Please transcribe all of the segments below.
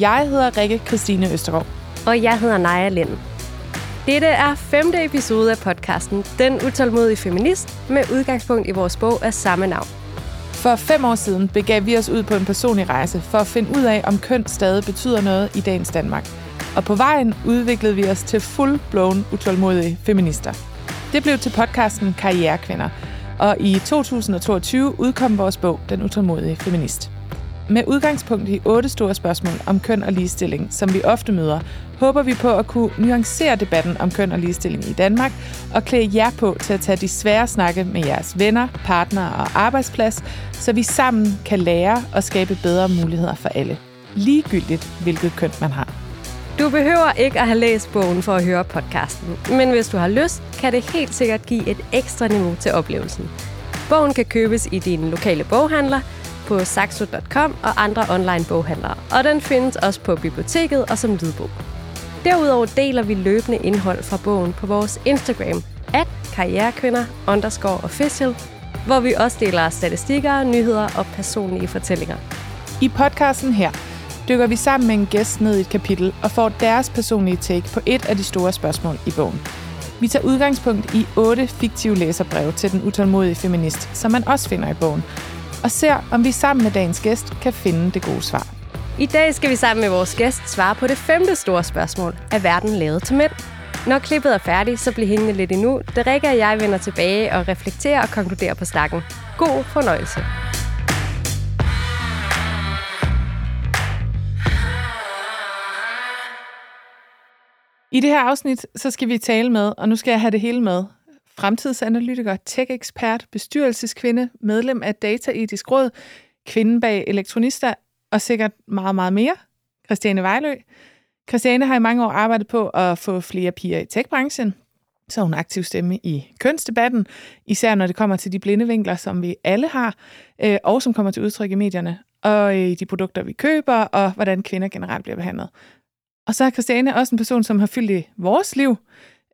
Jeg hedder Rikke Christine Østergaard. Og jeg hedder Naja Lind. Dette er femte episode af podcasten Den utålmodige feminist med udgangspunkt i vores bog af samme navn. For fem år siden begav vi os ud på en personlig rejse for at finde ud af, om køn stadig betyder noget i dagens Danmark. Og på vejen udviklede vi os til full-blown utålmodige feminister. Det blev til podcasten Karrierekvinder, og i 2022 udkom vores bog Den utålmodige feminist. Med udgangspunkt i otte store spørgsmål om køn og ligestilling, som vi ofte møder, håber vi på at kunne nuancere debatten om køn og ligestilling i Danmark og klæde jer på til at tage de svære snakke med jeres venner, partnere og arbejdsplads, så vi sammen kan lære og skabe bedre muligheder for alle. Ligegyldigt hvilket køn man har. Du behøver ikke at have læst bogen for at høre podcasten, men hvis du har lyst, kan det helt sikkert give et ekstra niveau til oplevelsen. Bogen kan købes i din lokale boghandler, på saxo.com og andre online boghandlere, og den findes også på biblioteket og som lydbog. Derudover deler vi løbende indhold fra bogen på vores Instagram, at karrierekvinder underscore official, hvor vi også deler statistikker, nyheder og personlige fortællinger. I podcasten her dykker vi sammen med en gæst ned i et kapitel og får deres personlige take på et af de store spørgsmål i bogen. Vi tager udgangspunkt i otte fiktive læserbreve til den utålmodige feminist, som man også finder i bogen, og ser, om vi sammen med dagens gæst kan finde det gode svar. I dag skal vi sammen med vores gæst svare på det femte store spørgsmål. Er verden lavet til mænd? Når klippet er færdigt, så bliver hængende lidt endnu. Det Rikke og jeg vender tilbage og reflekterer og konkluderer på snakken. God fornøjelse. I det her afsnit, så skal vi tale med, og nu skal jeg have det hele med, fremtidsanalytiker, tech-ekspert, bestyrelseskvinde, medlem af Dataetisk Råd, kvinde bag Elektronista og sikkert meget, meget mere, Christiane Vejlø. Christiane har i mange år arbejdet på at få flere piger i techbranchen, så hun er aktiv stemme i kønsdebatten, især når det kommer til de blinde vinkler, som vi alle har, øh, og som kommer til udtryk i medierne, og i de produkter, vi køber, og hvordan kvinder generelt bliver behandlet. Og så er Christiane også en person, som har fyldt i vores liv,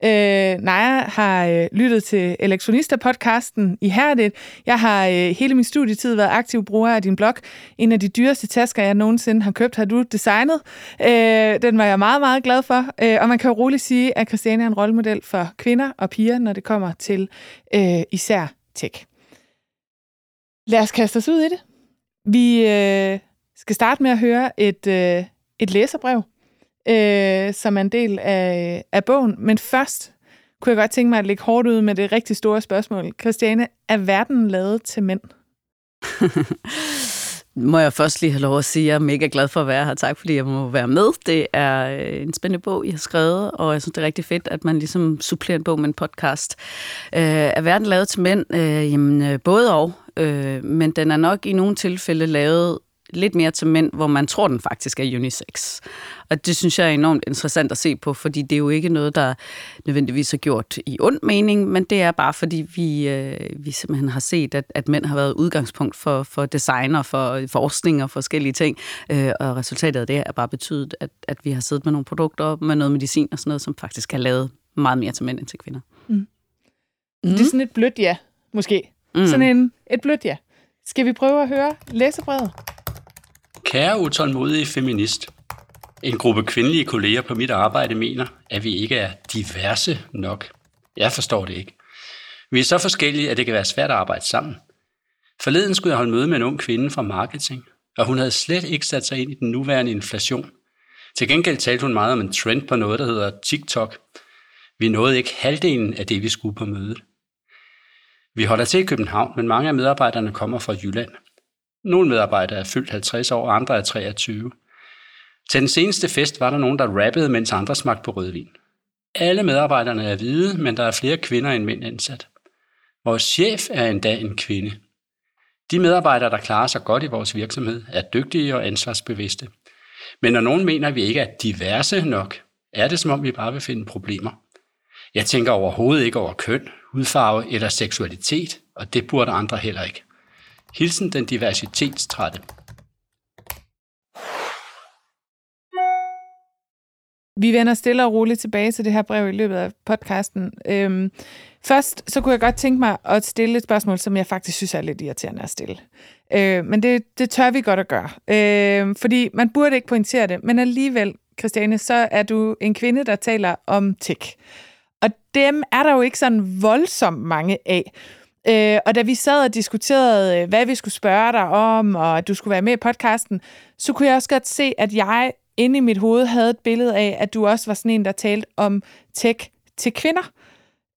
Øh, Naja har øh, lyttet til Elektronista-podcasten i Herdet. Jeg har øh, hele min studietid været aktiv bruger af din blog. En af de dyreste tasker, jeg nogensinde har købt, har du designet. Øh, den var jeg meget, meget glad for. Øh, og man kan jo roligt sige, at Christiane er en rollemodel for kvinder og piger, når det kommer til øh, især tech. Lad os kaste os ud i det. Vi øh, skal starte med at høre et, øh, et læserbrev øh, som er en del af, af bogen. Men først kunne jeg godt tænke mig at lægge hårdt ud med det rigtig store spørgsmål. Christiane, er verden lavet til mænd? må jeg først lige have lov at sige, at jeg er mega glad for at være her. Tak fordi jeg må være med. Det er øh, en spændende bog, I har skrevet, og jeg synes, det er rigtig fedt, at man ligesom supplerer en bog med en podcast. Øh, er verden lavet til mænd? Øh, jamen, øh, både og. Øh, men den er nok i nogle tilfælde lavet lidt mere til mænd, hvor man tror, den faktisk er unisex. Og det synes jeg er enormt interessant at se på, fordi det er jo ikke noget, der nødvendigvis er gjort i ond mening, men det er bare fordi, vi, øh, vi simpelthen har set, at, at mænd har været udgangspunkt for, for design og for forskning og forskellige ting, øh, og resultatet af det er bare betydet, at, at vi har siddet med nogle produkter med noget medicin og sådan noget, som faktisk har lavet meget mere til mænd end til kvinder. Mm. Mm. Det er sådan et blødt ja, måske. Mm. Sådan en, et blødt ja. Skal vi prøve at høre læsebrevet? Kære utålmodige feminist, en gruppe kvindelige kolleger på mit arbejde mener, at vi ikke er diverse nok. Jeg forstår det ikke. Vi er så forskellige, at det kan være svært at arbejde sammen. Forleden skulle jeg holde møde med en ung kvinde fra marketing, og hun havde slet ikke sat sig ind i den nuværende inflation. Til gengæld talte hun meget om en trend på noget, der hedder TikTok. Vi nåede ikke halvdelen af det, vi skulle på mødet. Vi holder til i København, men mange af medarbejderne kommer fra Jylland. Nogle medarbejdere er fyldt 50 år, og andre er 23. Til den seneste fest var der nogen, der rappede, mens andre smagte på rødvin. Alle medarbejderne er hvide, men der er flere kvinder end mænd ansat. Vores chef er endda en kvinde. De medarbejdere, der klarer sig godt i vores virksomhed, er dygtige og ansvarsbevidste. Men når nogen mener, at vi ikke er diverse nok, er det som om, vi bare vil finde problemer. Jeg tænker overhovedet ikke over køn, hudfarve eller seksualitet, og det burde andre heller ikke. Hilsen den diversitetstrætte. Vi vender stille og roligt tilbage til det her brev i løbet af podcasten. Øhm, først så kunne jeg godt tænke mig at stille et spørgsmål, som jeg faktisk synes er lidt irriterende at stille. Øh, men det, det tør vi godt at gøre. Øh, fordi man burde ikke pointere det, men alligevel, Christiane, så er du en kvinde, der taler om tech. Og dem er der jo ikke sådan voldsomt mange af. Øh, og da vi sad og diskuterede, øh, hvad vi skulle spørge dig om, og at du skulle være med i podcasten, så kunne jeg også godt se, at jeg inde i mit hoved havde et billede af, at du også var sådan en, der talte om tech til kvinder.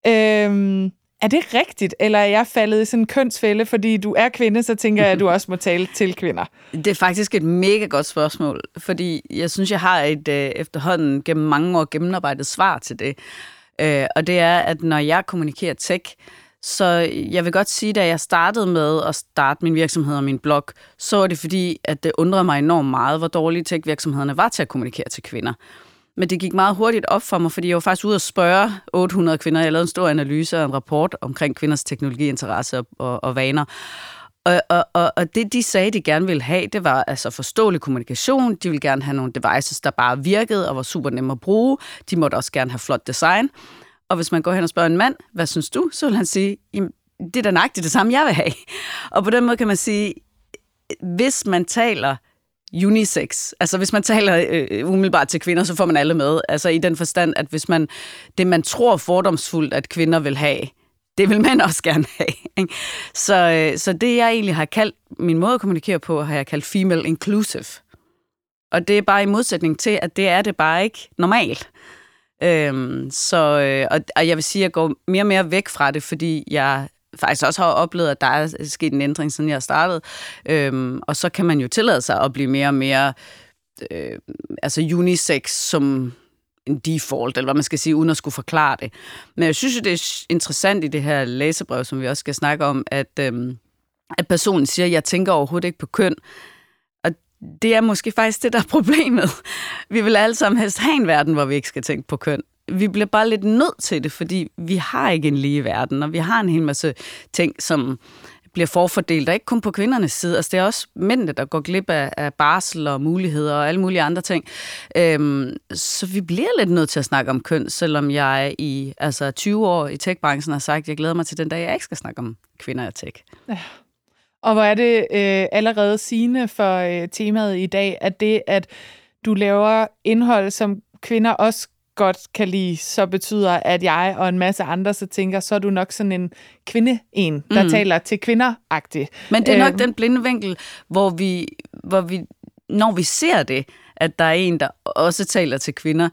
Øh, er det rigtigt, eller er jeg faldet i sådan en kønsfælde, fordi du er kvinde, så tænker jeg, at du også må tale til kvinder? Det er faktisk et mega godt spørgsmål, fordi jeg synes, jeg har et øh, efterhånden gennem mange år gennemarbejdet svar til det. Øh, og det er, at når jeg kommunikerer tech, så jeg vil godt sige, da jeg startede med at starte min virksomhed og min blog, så var det fordi, at det undrede mig enormt meget, hvor dårlige tech-virksomhederne var til at kommunikere til kvinder. Men det gik meget hurtigt op for mig, fordi jeg var faktisk ude og spørge 800 kvinder. Jeg lavede en stor analyse og en rapport omkring kvinders teknologiinteresse og, og, og vaner. Og, og, og, og det, de sagde, de gerne ville have, det var altså forståelig kommunikation. De ville gerne have nogle devices, der bare virkede og var super nemme at bruge. De måtte også gerne have flot design. Og hvis man går hen og spørger en mand, hvad synes du? Så vil han sige, det er da nøjagtigt det samme, jeg vil have. Og på den måde kan man sige, hvis man taler unisex. Altså hvis man taler øh, umiddelbart til kvinder, så får man alle med. Altså i den forstand, at hvis man det man tror fordomsfuldt, at kvinder vil have, det vil mænd også gerne have. Ikke? Så, øh, så det jeg egentlig har kaldt, min måde at kommunikere på, har jeg kaldt female inclusive. Og det er bare i modsætning til, at det er det bare ikke normalt. Øhm, så, øh, og, og jeg vil sige, at jeg går mere og mere væk fra det, fordi jeg faktisk også har oplevet, at der er sket en ændring, siden jeg startede. Øhm, og så kan man jo tillade sig at blive mere og mere øh, altså unisex som en default, eller hvad man skal sige, uden at skulle forklare det. Men jeg synes det er interessant i det her læsebrev, som vi også skal snakke om, at, øhm, at personen siger, at jeg tænker overhovedet ikke på køn. Det er måske faktisk det, der er problemet. Vi vil alle sammen helst have en verden, hvor vi ikke skal tænke på køn vi bliver bare lidt nødt til det, fordi vi har ikke en lige verden, og vi har en hel masse ting, som bliver forfordelt, og ikke kun på kvindernes side. Altså, det er også mændene, der går glip af, af barsel og muligheder og alle mulige andre ting. Øhm, så vi bliver lidt nødt til at snakke om køn, selvom jeg i altså 20 år i techbranchen har sagt, at jeg glæder mig til den dag, jeg ikke skal snakke om kvinder og tech. Ja. Og hvor er det øh, allerede sigende for øh, temaet i dag, at det, at du laver indhold, som kvinder også godt kan lide, så betyder, at jeg og en masse andre så tænker, så er du nok sådan en kvinde-en, der mm. taler til kvinder-agtigt. Men det er nok øhm. den blinde vinkel, hvor vi, hvor vi, når vi ser det, at der er en, der også taler til kvinder,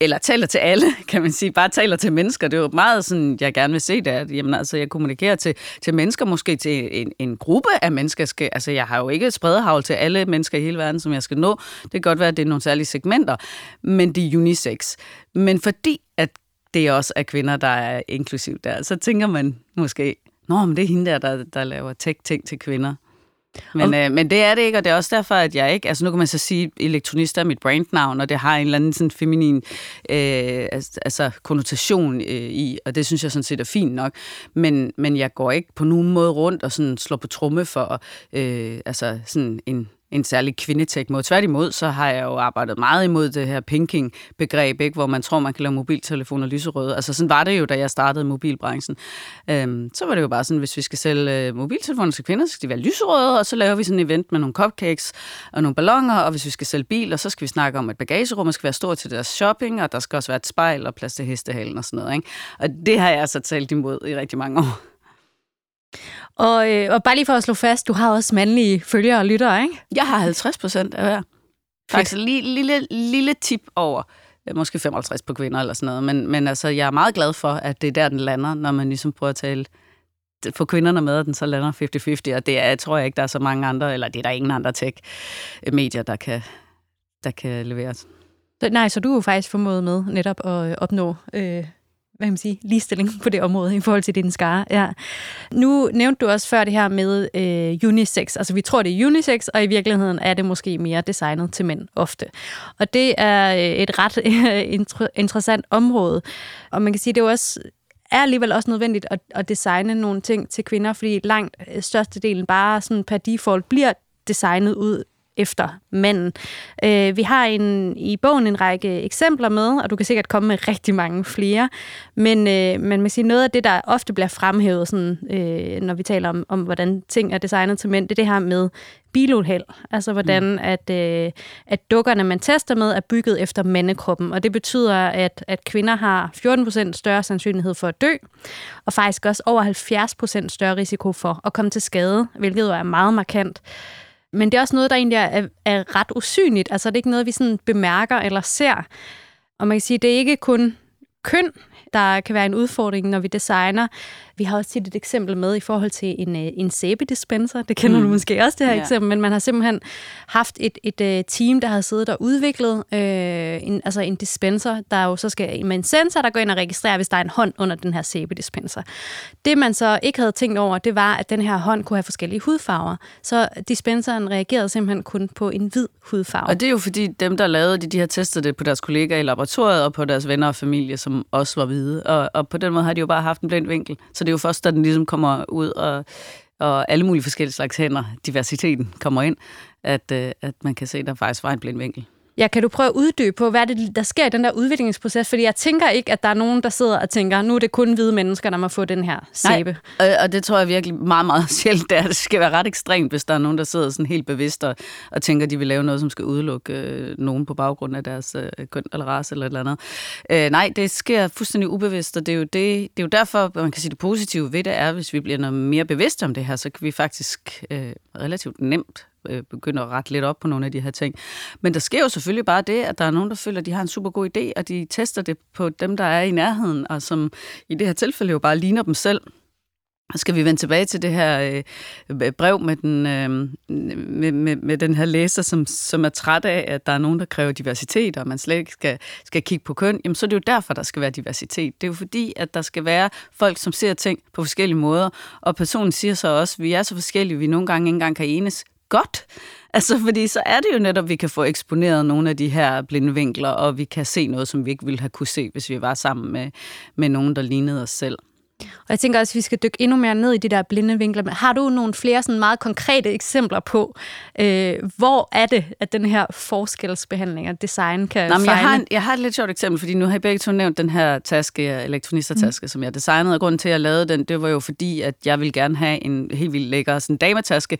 eller taler til alle, kan man sige, bare taler til mennesker. Det er jo meget sådan, jeg gerne vil se det, at jamen, altså, jeg kommunikerer til, til mennesker, måske til en, en gruppe af mennesker. Skal, altså, jeg har jo ikke spredehavl til alle mennesker i hele verden, som jeg skal nå. Det kan godt være, at det er nogle særlige segmenter, men det er unisex. Men fordi, at det også er kvinder, der er inklusivt der, så tænker man måske, Nå, men det er hende der, der, der laver tech-ting til kvinder. Men, øh, men det er det ikke, og det er også derfor, at jeg ikke... Altså nu kan man så sige, elektronist er mit brandnavn, og det har en eller anden sådan feminin øh, altså, konnotation øh, i, og det synes jeg sådan set er fint nok. Men, men jeg går ikke på nogen måde rundt og sådan slår på tromme for øh, altså sådan en en særlig kvindetek måde. Tværtimod, så har jeg jo arbejdet meget imod det her pinking-begreb, ikke? hvor man tror, man kan lave mobiltelefoner lyserøde. Altså sådan var det jo, da jeg startede mobilbranchen. Øhm, så var det jo bare sådan, hvis vi skal sælge øh, mobiltelefoner til kvinder, så skal de være lyserøde, og så laver vi sådan en event med nogle cupcakes og nogle ballonger, og hvis vi skal sælge biler, så skal vi snakke om, at bagagerummet skal være stort til deres shopping, og der skal også være et spejl og plads til hestehalen og sådan noget. Ikke? Og det har jeg altså talt imod i rigtig mange år. Og, øh, og bare lige for at slå fast, du har også mandlige følgere og lyttere, ikke? Jeg har 50 procent af hver. Faktisk en lille, lille, lille tip over, måske 55 på kvinder eller sådan noget, men, men altså, jeg er meget glad for, at det er der, den lander, når man ligesom prøver at tale få kvinderne med, at den så lander 50-50, og det er, tror jeg ikke, der er så mange andre, eller det er der ingen andre tech-medier, der kan, der kan leveres. Nej, så du er jo faktisk formået med netop at øh, opnå øh, hvad kan man sige, ligestilling på det område i forhold til din skare. Ja. Nu nævnte du også før det her med øh, unisex. Altså vi tror, det er unisex, og i virkeligheden er det måske mere designet til mænd ofte. Og det er øh, et ret øh, interessant område. Og man kan sige, det er også er alligevel også nødvendigt at, at designe nogle ting til kvinder, fordi langt øh, størstedelen bare sådan per default bliver designet ud efter manden. Øh, vi har en, i bogen en række eksempler med, og du kan sikkert komme med rigtig mange flere, men, øh, man siger, noget af det, der ofte bliver fremhævet, sådan, øh, når vi taler om, om, hvordan ting er designet til mænd, det er det her med biluheld. Altså hvordan mm. at, øh, at dukkerne, man tester med, er bygget efter mandekroppen. Og det betyder, at, at kvinder har 14% større sandsynlighed for at dø, og faktisk også over 70% større risiko for at komme til skade, hvilket jo er meget markant. Men det er også noget, der egentlig er, er ret usynligt. Altså det er ikke noget, vi sådan bemærker eller ser. Og man kan sige, det er ikke kun køn, der kan være en udfordring, når vi designer. Vi har også tit et eksempel med i forhold til en, øh, en sæbedispenser. Det kender mm. du måske også, det her ja. eksempel. Men man har simpelthen haft et, et, øh, team, der har siddet og udviklet øh, en, altså en dispenser, der jo så skal med en sensor, der går ind og registrerer, hvis der er en hånd under den her sæbedispenser. Det man så ikke havde tænkt over, det var, at den her hånd kunne have forskellige hudfarver. Så dispenseren reagerede simpelthen kun på en hvid hudfarve. Og det er jo fordi dem, der lavede det, de har testet det på deres kollegaer i laboratoriet og på deres venner og familie, som også var hvide. Og, og på den måde har de jo bare haft en blind vinkel. Så det er jo først, da den ligesom kommer ud, og, og alle mulige forskellige slags hænder, diversiteten kommer ind, at, øh, at man kan se, at der faktisk var en blind vinkel. Ja, kan du prøve at uddybe på, hvad det, der sker i den der udviklingsproces? Fordi jeg tænker ikke, at der er nogen, der sidder og tænker, nu er det kun hvide mennesker, der må få den her sæbe. Nej, og det tror jeg virkelig meget, meget sjældent er. Det skal være ret ekstremt, hvis der er nogen, der sidder sådan helt bevidst og, og tænker, de vil lave noget, som skal udelukke øh, nogen på baggrund af deres øh, køn eller race eller et eller andet. Øh, nej, det sker fuldstændig ubevidst, og det er, jo det, det er jo derfor, man kan sige, det positive ved det er, hvis vi bliver noget mere bevidste om det her, så kan vi faktisk øh, relativt nemt øh, begynder at rette lidt op på nogle af de her ting. Men der sker jo selvfølgelig bare det, at der er nogen, der føler, at de har en super god idé, og de tester det på dem, der er i nærheden, og som i det her tilfælde jo bare ligner dem selv. Så skal vi vende tilbage til det her øh, brev med den, øh, med, med, med den her læser, som, som er træt af, at der er nogen, der kræver diversitet, og man slet ikke skal, skal kigge på køn. Jamen, så er det jo derfor, der skal være diversitet. Det er jo fordi, at der skal være folk, som ser ting på forskellige måder, og personen siger så også, at vi er så forskellige, at vi nogle gange ikke engang kan enes godt. Altså, fordi så er det jo netop, at vi kan få eksponeret nogle af de her blinde vinkler, og vi kan se noget, som vi ikke ville have kunne se, hvis vi var sammen med, med nogen, der lignede os selv. Og jeg tænker også, at vi skal dykke endnu mere ned i de der blinde vinkler. Har du nogle flere sådan meget konkrete eksempler på, øh, hvor er det, at den her forskelsbehandling af design kan Nå, men jeg, har en, jeg har et lidt sjovt eksempel, fordi nu har jeg begge to nævnt den her taske, elektronistertaske, mm. som jeg designede, og grunden til, at jeg lavede den, det var jo fordi, at jeg ville gerne have en helt vildt lækker sådan dametaske,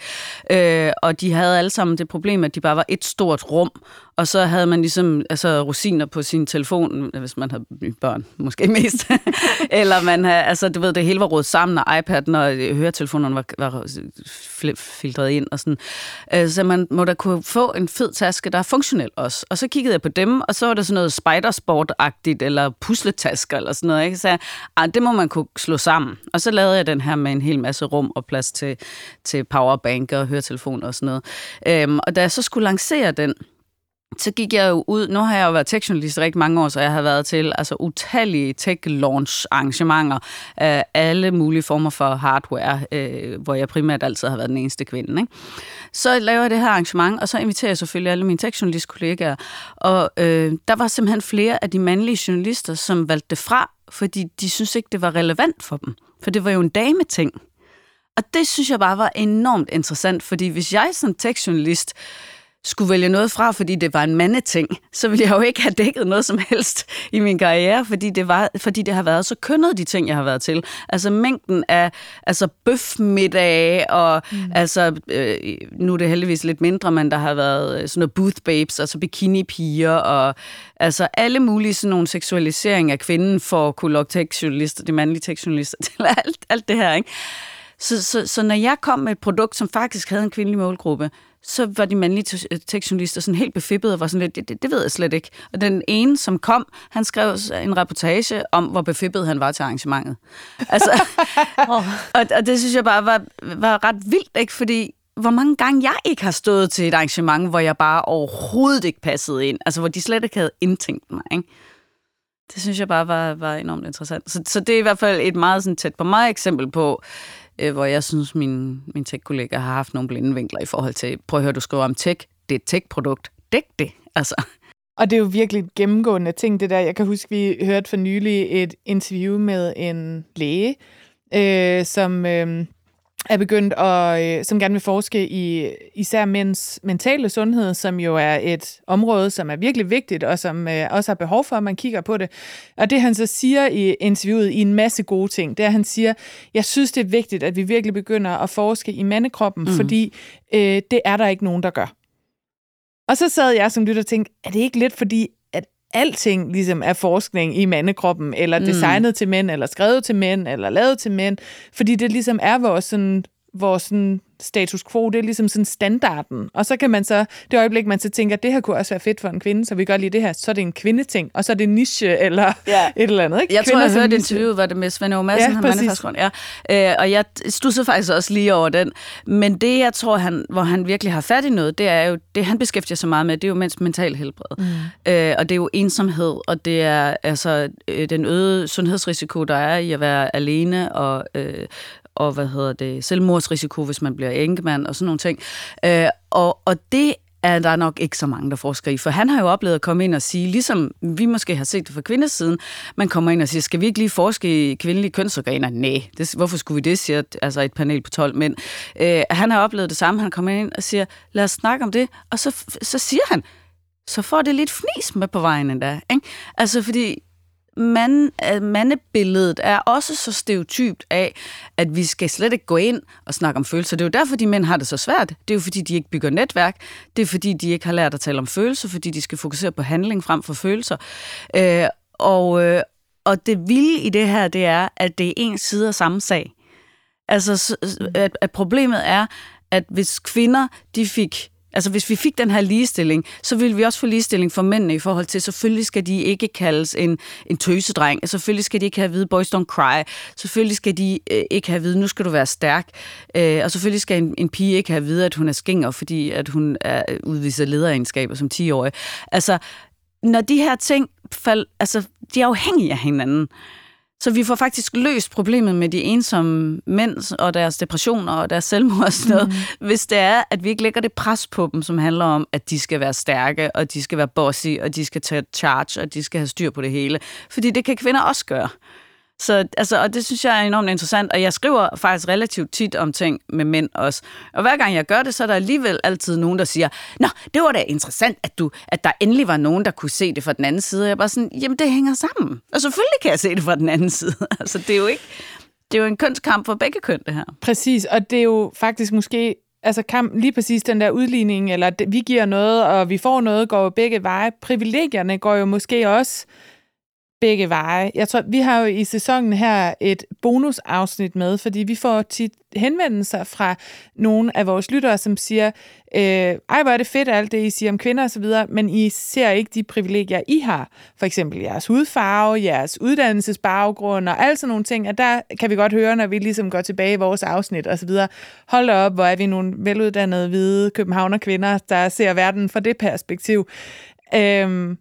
øh, og de havde alle sammen det problem, at de bare var et stort rum, og så havde man ligesom altså, rosiner på sin telefon, hvis man har børn, måske mest. Eller man havde, altså du ved, det hele var rådet sammen, og iPad'en og øh, høretelefonerne var, var filtreret ind og sådan. Øh, så man må da kunne få en fed taske, der er funktionel også. Og så kiggede jeg på dem, og så var der sådan noget spidersport-agtigt, eller pusletasker eller sådan noget. Ikke? Så jeg, ah, det må man kunne slå sammen. Og så lavede jeg den her med en hel masse rum og plads til, til powerbank og høretelefoner og sådan noget. Øhm, og da jeg så skulle lancere den, så gik jeg jo ud, nu har jeg jo været tech-journalist rigtig mange år, så jeg har været til altså utallige tech-launch-arrangementer af alle mulige former for hardware, øh, hvor jeg primært altid har været den eneste kvinde. Ikke? Så laver jeg det her arrangement, og så inviterer jeg selvfølgelig alle mine tech-journalist-kollegaer, og øh, der var simpelthen flere af de mandlige journalister, som valgte det fra, fordi de synes ikke, det var relevant for dem. For det var jo en dameting. Og det synes jeg bare var enormt interessant, fordi hvis jeg som tech-journalist skulle vælge noget fra, fordi det var en mandeting, så ville jeg jo ikke have dækket noget som helst i min karriere, fordi det, var, fordi det har været så kønnet, de ting, jeg har været til. Altså mængden af altså bøfmiddage, og mm. altså, øh, nu er det heldigvis lidt mindre, men der har været øh, sådan noget booth babes, altså bikini-piger, og altså alle mulige sådan nogle seksualisering af kvinden for at kunne lokke tekstjournalister, de mandlige tekstjournalister til alt, alt det her, ikke? Så, så, så når jeg kom med et produkt, som faktisk havde en kvindelig målgruppe, så var de mandlige tekstjournalister sådan helt befippede og var sådan lidt, det, det, det ved jeg slet ikke. Og den ene, som kom, han skrev en reportage om, hvor befippet han var til arrangementet. Altså, og, og det synes jeg bare var, var ret vildt, ikke? Fordi hvor mange gange jeg ikke har stået til et arrangement, hvor jeg bare overhovedet ikke passede ind. Altså, hvor de slet ikke havde indtænkt mig, ikke? Det synes jeg bare var, var enormt interessant. Så, så det er i hvert fald et meget sådan tæt på mig eksempel på, øh, hvor jeg synes, min, min tech-kollega har haft nogle blinde vinkler i forhold til, prøv at høre, du skriver om tech, det er et tech-produkt, dæk det, altså. Og det er jo virkelig et gennemgående ting, det der. Jeg kan huske, vi hørte for nylig et interview med en læge, øh, som... Øh, er begyndt at, øh, som gerne vil forske i især mænds mentale sundhed, som jo er et område, som er virkelig vigtigt, og som øh, også har behov for, at man kigger på det. Og det han så siger i interviewet i en masse gode ting, det er, at han siger, jeg synes, det er vigtigt, at vi virkelig begynder at forske i mandekroppen, mm. fordi øh, det er der ikke nogen, der gør. Og så sad jeg som lytter og tænkte, er det ikke lidt fordi, alting ligesom er forskning i mandekroppen, eller mm. designet til mænd, eller skrevet til mænd, eller lavet til mænd, fordi det ligesom er vores, sådan, vores sådan, status quo, det er ligesom sådan standarden. Og så kan man så, det øjeblik, man så tænker, det her kunne også være fedt for en kvinde, så vi gør lige det her, så er det en kvindeting, og så er det niche, eller ja. et eller andet. Ikke? Jeg Kvinder tror, jeg hørte interviewet, var det med Svend Aage Madsen, ja, han ja. Øh, og jeg stussede faktisk også lige over den. Men det, jeg tror, han, hvor han virkelig har fat i noget, det er jo, det han beskæftiger sig meget med, det er jo mænds mental helbred. Mm. Øh, og det er jo ensomhed, og det er altså øh, den øgede sundhedsrisiko, der er i at være alene og, øh, og hvad hedder det, selvmordsrisiko, hvis man bliver enkemand og sådan nogle ting. Øh, og, og det er der nok ikke så mange, der forsker i. For han har jo oplevet at komme ind og sige, ligesom vi måske har set det fra kvindesiden, man kommer ind og siger, skal vi ikke lige forske i kvindelige kønsorganer? Nej, det, hvorfor skulle vi det, siger altså et panel på 12 mænd. Øh, han har oplevet det samme, han kommer ind og siger, lad os snakke om det, og så, så siger han, så får det lidt fnis med på vejen endda. Ikke? Altså fordi mand, mandebilledet er også så stereotypt af, at vi skal slet ikke gå ind og snakke om følelser. Det er jo derfor, de mænd har det så svært. Det er jo fordi, de ikke bygger netværk. Det er fordi, de ikke har lært at tale om følelser, fordi de skal fokusere på handling frem for følelser. Øh, og, øh, og det vilde i det her, det er, at det er en side af samme sag. Altså, at, at problemet er, at hvis kvinder, de fik Altså hvis vi fik den her ligestilling, så ville vi også få ligestilling for mændene i forhold til, selvfølgelig skal de ikke kaldes en, en tøsedreng, selvfølgelig skal de ikke have at vide, boys don't cry, selvfølgelig skal de øh, ikke have at vide, nu skal du være stærk, øh, og selvfølgelig skal en, en pige ikke have at vide, at hun er skinger, fordi at hun er, udviser lederegenskaber som 10-årig. Altså, når de her ting, fald, altså, de er afhængige af hinanden. Så vi får faktisk løst problemet med de ensomme mænd og deres depressioner og deres selvmord og sådan noget, mm. hvis det er, at vi ikke lægger det pres på dem, som handler om, at de skal være stærke, og de skal være bossy, og de skal tage charge, og de skal have styr på det hele. Fordi det kan kvinder også gøre. Så, altså, og det synes jeg er enormt interessant, og jeg skriver faktisk relativt tit om ting med mænd også. Og hver gang jeg gør det, så er der alligevel altid nogen, der siger, Nå, det var da interessant, at, du, at der endelig var nogen, der kunne se det fra den anden side. Og jeg er bare sådan, jamen det hænger sammen. Og selvfølgelig kan jeg se det fra den anden side. altså det er jo ikke, det er jo en kønskamp for begge køn, det her. Præcis, og det er jo faktisk måske altså kamp, lige præcis den der udligning, eller vi giver noget, og vi får noget, går jo begge veje. Privilegierne går jo måske også begge veje. Jeg tror, vi har jo i sæsonen her et bonusafsnit med, fordi vi får tit henvendelser fra nogle af vores lyttere, som siger, øh, ej, hvor er det fedt alt det, I siger om kvinder osv., men I ser ikke de privilegier, I har. For eksempel jeres hudfarve, jeres uddannelsesbaggrund og alle sådan nogle ting, og der kan vi godt høre, når vi ligesom går tilbage i vores afsnit osv., hold op, hvor er vi nogle veluddannede, hvide københavner kvinder, der ser verden fra det perspektiv. Øh,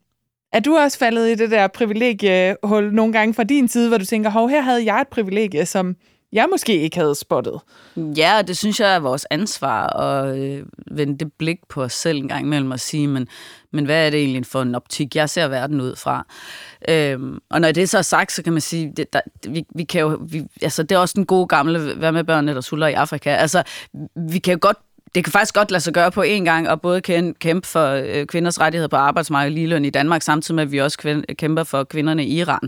er du også faldet i det der privilegiehul nogle gange fra din side, hvor du tænker, hov, her havde jeg et privilegie, som jeg måske ikke havde spottet? Ja, det synes jeg er vores ansvar at øh, vende det blik på os selv en gang imellem og sige, men, men hvad er det egentlig for en optik, jeg ser verden ud fra? Øhm, og når det så er sagt, så kan man sige, det, der, vi, vi kan jo, vi, altså, det er også den gode gamle, hvad med børnene, der suller i Afrika. Altså, vi kan jo godt det kan faktisk godt lade sig gøre på en gang, og både kæmpe for øh, kvinders rettigheder på arbejdsmarkedet lige løn i Danmark, samtidig med, at vi også kæmper for kvinderne i Iran.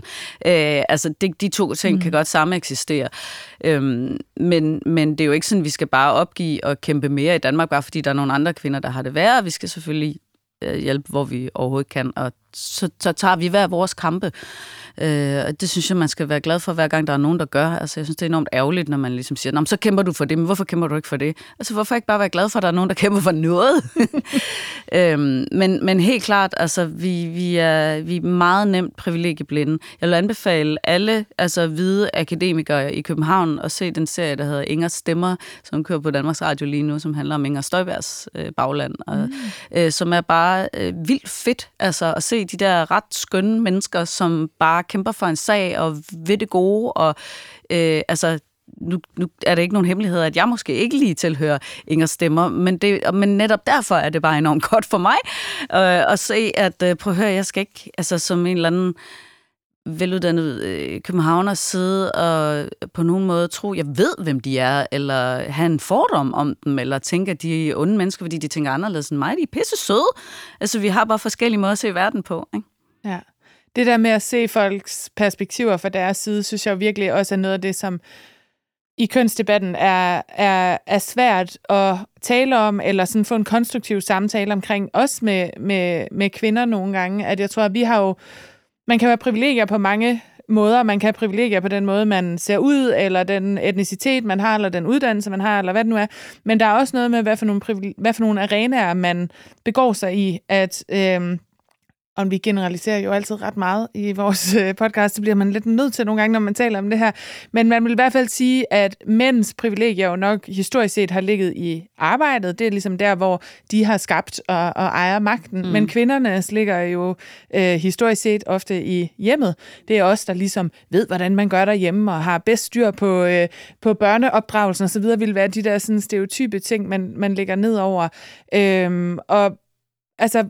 Øh, altså, det, de to ting mm. kan godt samme eksistere. Øhm, men, men det er jo ikke sådan, at vi skal bare opgive og kæmpe mere i Danmark, bare fordi der er nogle andre kvinder, der har det værre. Vi skal selvfølgelig øh, hjælpe, hvor vi overhovedet kan, og så, så tager vi hver vores kampe. Øh, og det synes jeg, man skal være glad for, hver gang der er nogen, der gør. Altså, jeg synes, det er enormt ærgerligt, når man ligesom siger, så kæmper du for det, men hvorfor kæmper du ikke for det? Altså, hvorfor ikke bare være glad for, at der er nogen, der kæmper for noget? øhm, men, men helt klart, altså, vi, vi, er, vi er meget nemt privilegieblinde. Jeg vil anbefale alle altså, hvide akademikere i København at se den serie, der hedder Inger Stemmer, som kører på Danmarks Radio lige nu, som handler om Inger Støjbergs øh, bagland, og, mm. øh, som er bare øh, vildt fedt altså, at se de der ret skønne mennesker, som bare kæmper for en sag og ved det gode, og øh, altså nu, nu er det ikke nogen hemmelighed, at jeg måske ikke lige tilhører Inger Stemmer, men, det, men netop derfor er det bare enormt godt for mig øh, at se, at øh, prøv at høre, jeg skal ikke, altså som en eller anden veluddannet øh, københavner sidde og på nogen måde tro, jeg ved, hvem de er, eller have en fordom om dem, eller tænke, at de er onde mennesker, fordi de tænker anderledes end mig. De er pisse søde. Altså, vi har bare forskellige måder at se verden på. Ikke? Ja. Det der med at se folks perspektiver fra deres side, synes jeg virkelig også er noget af det, som i kønsdebatten er, er, er svært at tale om, eller sådan få en konstruktiv samtale omkring, også med, med, med kvinder nogle gange. At jeg tror, at vi har jo, man kan være privilegier på mange måder. Man kan have privilegier på den måde, man ser ud, eller den etnicitet, man har, eller den uddannelse, man har, eller hvad det nu er. Men der er også noget med, hvad for nogle, hvad for nogle arenaer, man begår sig i, at... Øh, og vi generaliserer jo altid ret meget i vores øh, podcast, det bliver man lidt nødt til nogle gange, når man taler om det her. Men man vil i hvert fald sige, at mænds privilegier jo nok historisk set har ligget i arbejdet. Det er ligesom der, hvor de har skabt og, og ejer magten. Mm. Men kvindernes ligger jo øh, historisk set ofte i hjemmet. Det er os, der ligesom ved, hvordan man gør derhjemme og har bedst styr på, øh, på børneopdragelsen osv., vil være de der sådan stereotype ting, man, man lægger ned over. Øhm, og altså,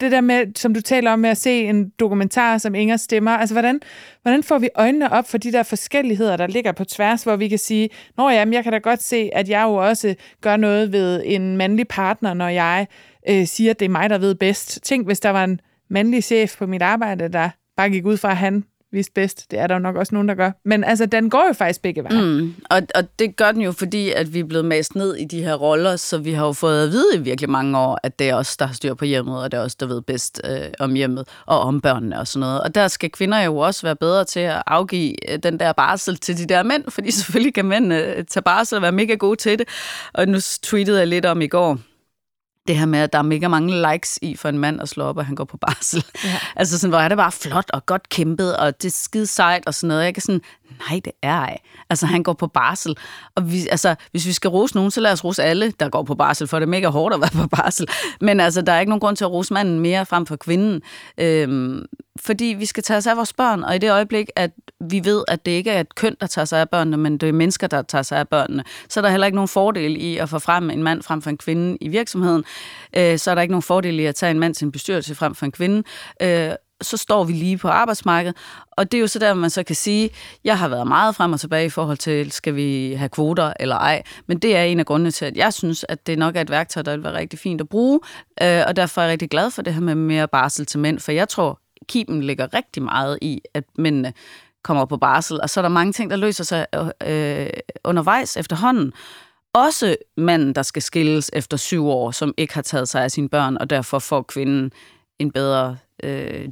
det der med, som du taler om med at se en dokumentar som Inger stemmer, altså hvordan, hvordan får vi øjnene op for de der forskelligheder, der ligger på tværs, hvor vi kan sige, nå ja, jeg kan da godt se, at jeg jo også gør noget ved en mandlig partner, når jeg øh, siger, at det er mig, der ved bedst. Tænk, hvis der var en mandlig chef på mit arbejde, der bare gik ud fra, at han vidste bedst. Det er der jo nok også nogen, der gør. Men altså, den går jo faktisk begge veje. Mm. Og, og det gør den jo, fordi at vi er blevet mast ned i de her roller, så vi har jo fået at vide i virkelig mange år, at det er os, der har styr på hjemmet, og det er os, der ved bedst øh, om hjemmet og om børnene og sådan noget. Og der skal kvinder jo også være bedre til at afgive øh, den der barsel til de der mænd, fordi selvfølgelig kan mænd øh, tage barsel og være mega gode til det. Og nu tweetede jeg lidt om i går, det her med, at der er mega mange likes i for en mand at slå op, og han går på barsel. Ja. altså sådan, hvor er det bare flot og godt kæmpet, og det er skide sejt og sådan noget. Jeg kan sådan, nej, det er ej. Altså, han går på barsel. Og vi, altså, hvis vi skal rose nogen, så lad os rose alle, der går på barsel, for det er mega hårdt at være på barsel. Men altså, der er ikke nogen grund til at rose manden mere frem for kvinden. Øhm, fordi vi skal tage os af vores børn, og i det øjeblik, at vi ved, at det ikke er et køn, der tager sig af børnene, men det er mennesker, der tager sig af børnene, så er der heller ikke nogen fordel i at få frem en mand frem for en kvinde i virksomheden. Øh, så er der ikke nogen fordel i at tage en mand til en bestyrelse frem for en kvinde. Øh, så står vi lige på arbejdsmarkedet. Og det er jo så der, man så kan sige, jeg har været meget frem og tilbage i forhold til, skal vi have kvoter eller ej. Men det er en af grundene til, at jeg synes, at det nok er et værktøj, der vil være rigtig fint at bruge. Øh, og derfor er jeg rigtig glad for det her med mere barsel til mænd, for jeg tror, kiben ligger rigtig meget i, at mændene kommer på barsel, og så er der mange ting, der løser sig øh, øh, undervejs efterhånden. Også manden, der skal skilles efter syv år, som ikke har taget sig af sine børn, og derfor får kvinden en bedre øh,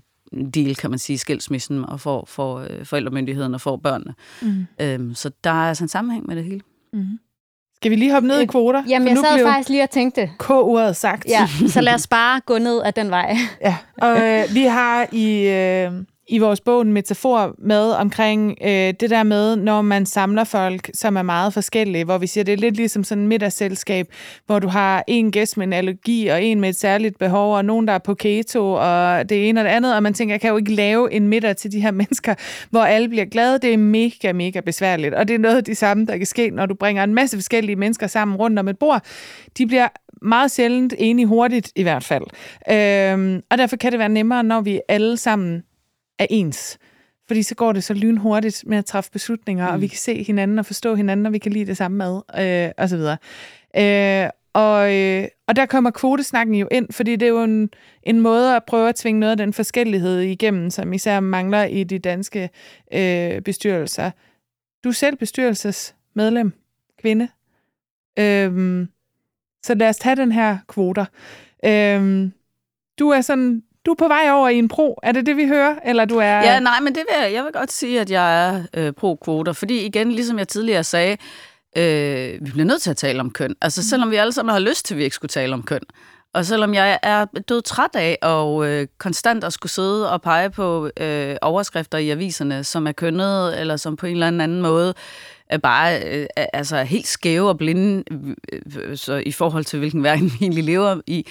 deal, kan man sige, skilsmissen, og får, får øh, forældremyndigheden og får børnene. Mm. Øhm, så der er altså en sammenhæng med det hele. Mm. Skal vi lige hoppe ned i kvoter? Jamen, jeg sad faktisk lige og tænkte. K-ordet sagt. Ja, så lad os bare gå ned ad den vej. Ja, og øh, vi har i... Øh, i vores bog en metafor med omkring øh, det der med, når man samler folk, som er meget forskellige, hvor vi siger, det er lidt ligesom sådan et middagsselskab, hvor du har en gæst med en allergi, og en med et særligt behov, og nogen, der er på keto, og det ene og det andet, og man tænker, jeg kan jo ikke lave en middag til de her mennesker, hvor alle bliver glade. Det er mega, mega besværligt, og det er noget af det samme, der kan ske, når du bringer en masse forskellige mennesker sammen rundt om et bord. De bliver meget sjældent enige hurtigt i hvert fald. Øhm, og derfor kan det være nemmere, når vi alle sammen er ens. Fordi så går det så lynhurtigt med at træffe beslutninger, mm. og vi kan se hinanden og forstå hinanden, og vi kan lide det samme mad, øh, og så videre. Øh, og, øh, og der kommer kvotesnakken jo ind, fordi det er jo en, en måde at prøve at tvinge noget af den forskellighed igennem, som især mangler i de danske øh, bestyrelser. Du er selv bestyrelsesmedlem, kvinde. Øh, så lad os tage den her kvoter. Øh, du er sådan du er på vej over i en pro. Er det det, vi hører? Eller du er... Ja, nej, men det vil jeg, jeg vil godt sige, at jeg er øh, pro-kvoter. Fordi igen, ligesom jeg tidligere sagde, øh, vi bliver nødt til at tale om køn. Altså selvom vi alle sammen har lyst til, at vi ikke skulle tale om køn. Og selvom jeg er død træt af og øh, konstant at skulle sidde og pege på øh, overskrifter i aviserne, som er kønnet, eller som på en eller anden måde er bare øh, altså helt skæve og blinde øh, så i forhold til, hvilken verden vi egentlig lever i,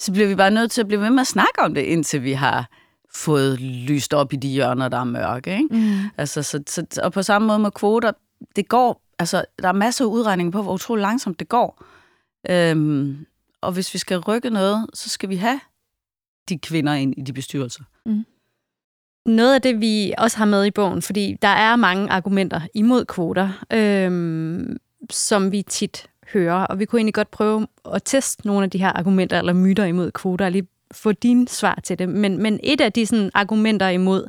så bliver vi bare nødt til at blive ved med at snakke om det, indtil vi har fået lyst op i de hjørner, der er mørke. Ikke? Mm. Altså, så, så, og på samme måde med kvoter, det går, altså, der er masser af udregninger på, hvor utrolig langsomt det går. Øhm, og hvis vi skal rykke noget, så skal vi have de kvinder ind i de bestyrelser. Mm. noget af det, vi også har med i bogen, fordi der er mange argumenter imod kvoter, øhm, som vi tit hører, og vi kunne egentlig godt prøve at teste nogle af de her argumenter eller myter imod kvoter, og lige få din svar til det. Men, men et af de sådan, argumenter imod,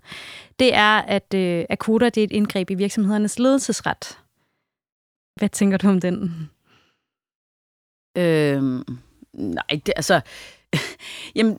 det er, at, øh, at kvoter det er et indgreb i virksomhedernes ledelsesret. Hvad tænker du om den? Øhm, nej, det, altså... Jamen,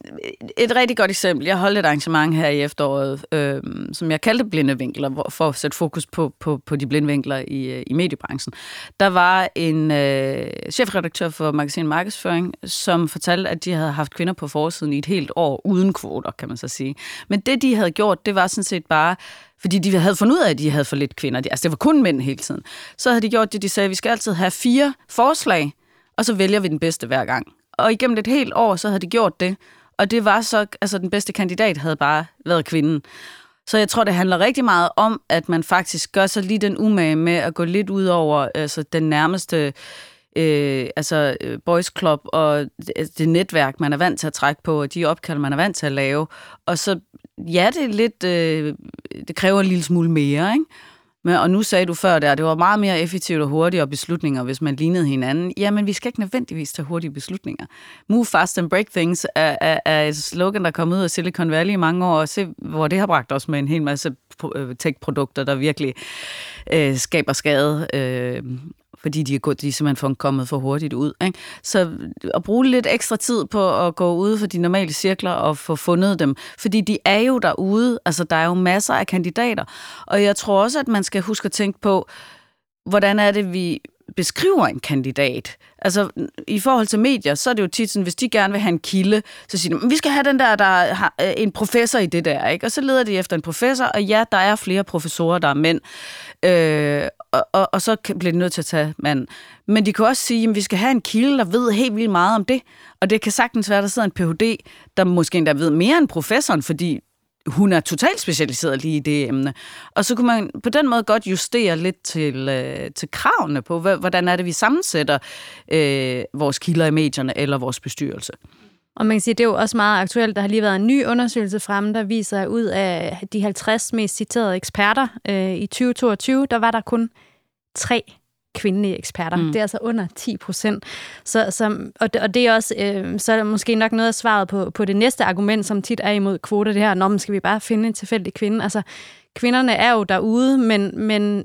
et rigtig godt eksempel. Jeg holdt et arrangement her i efteråret, øh, som jeg kaldte blinde vinkler, for at sætte fokus på, på, på de blinde vinkler i, øh, i mediebranchen. Der var en øh, chefredaktør for Magasin Markedsføring, som fortalte, at de havde haft kvinder på forsiden i et helt år uden kvoter, kan man så sige. Men det, de havde gjort, det var sådan set bare fordi de havde fundet ud af, at de havde for lidt kvinder. Altså, det var kun mænd hele tiden. Så havde de gjort det, de sagde, at vi skal altid have fire forslag, og så vælger vi den bedste hver gang. Og igennem et helt år, så havde de gjort det. Og det var så, altså den bedste kandidat havde bare været kvinden. Så jeg tror, det handler rigtig meget om, at man faktisk gør sig lige den umage med at gå lidt ud over altså, den nærmeste øh, altså øh, boys club og det, det netværk, man er vant til at trække på, og de opkald, man er vant til at lave. Og så, ja, det er lidt, øh, det kræver en lille smule mere, ikke? Men, og nu sagde du før der, det var meget mere effektivt og hurtigere beslutninger, hvis man lignede hinanden. Jamen, vi skal ikke nødvendigvis tage hurtige beslutninger. Move fast and break things er, er, er et slogan, der er kommet ud af Silicon Valley i mange år, og se, hvor det har bragt os med en hel masse øh, tech-produkter, der virkelig øh, skaber skade. Øh, fordi de er, gået, de er simpelthen kommet for hurtigt ud. Ikke? Så at bruge lidt ekstra tid på at gå ud for de normale cirkler og få fundet dem, fordi de er jo derude, altså der er jo masser af kandidater, og jeg tror også, at man skal huske at tænke på, hvordan er det, vi beskriver en kandidat. Altså, i forhold til medier, så er det jo tit sådan, hvis de gerne vil have en kilde, så siger de, vi skal have den der, der har øh, en professor i det der, ikke? Og så leder de efter en professor, og ja, der er flere professorer, der er mænd. Øh, og, og, og så bliver de nødt til at tage mand. Men de kan også sige, at vi skal have en kilde, der ved helt vildt meget om det. Og det kan sagtens være, at der sidder en Ph.D., der måske endda ved mere end professoren, fordi hun er totalt specialiseret lige i det emne. Og så kunne man på den måde godt justere lidt til, øh, til kravene på, hvordan er det, vi sammensætter øh, vores kilder i medierne eller vores bestyrelse. Og man kan sige, det er jo også meget aktuelt. Der har lige været en ny undersøgelse fremme, der viser, at ud af de 50 mest citerede eksperter øh, i 2022, der var der kun tre kvindelige eksperter. Mm. Det er altså under 10 procent. Så, så, og, det, og det er også, øh, så er det måske nok noget af svaret på, på det næste argument, som tit er imod kvoter, det her, når man skal vi bare finde en tilfældig kvinde. Altså, kvinderne er jo derude, men, men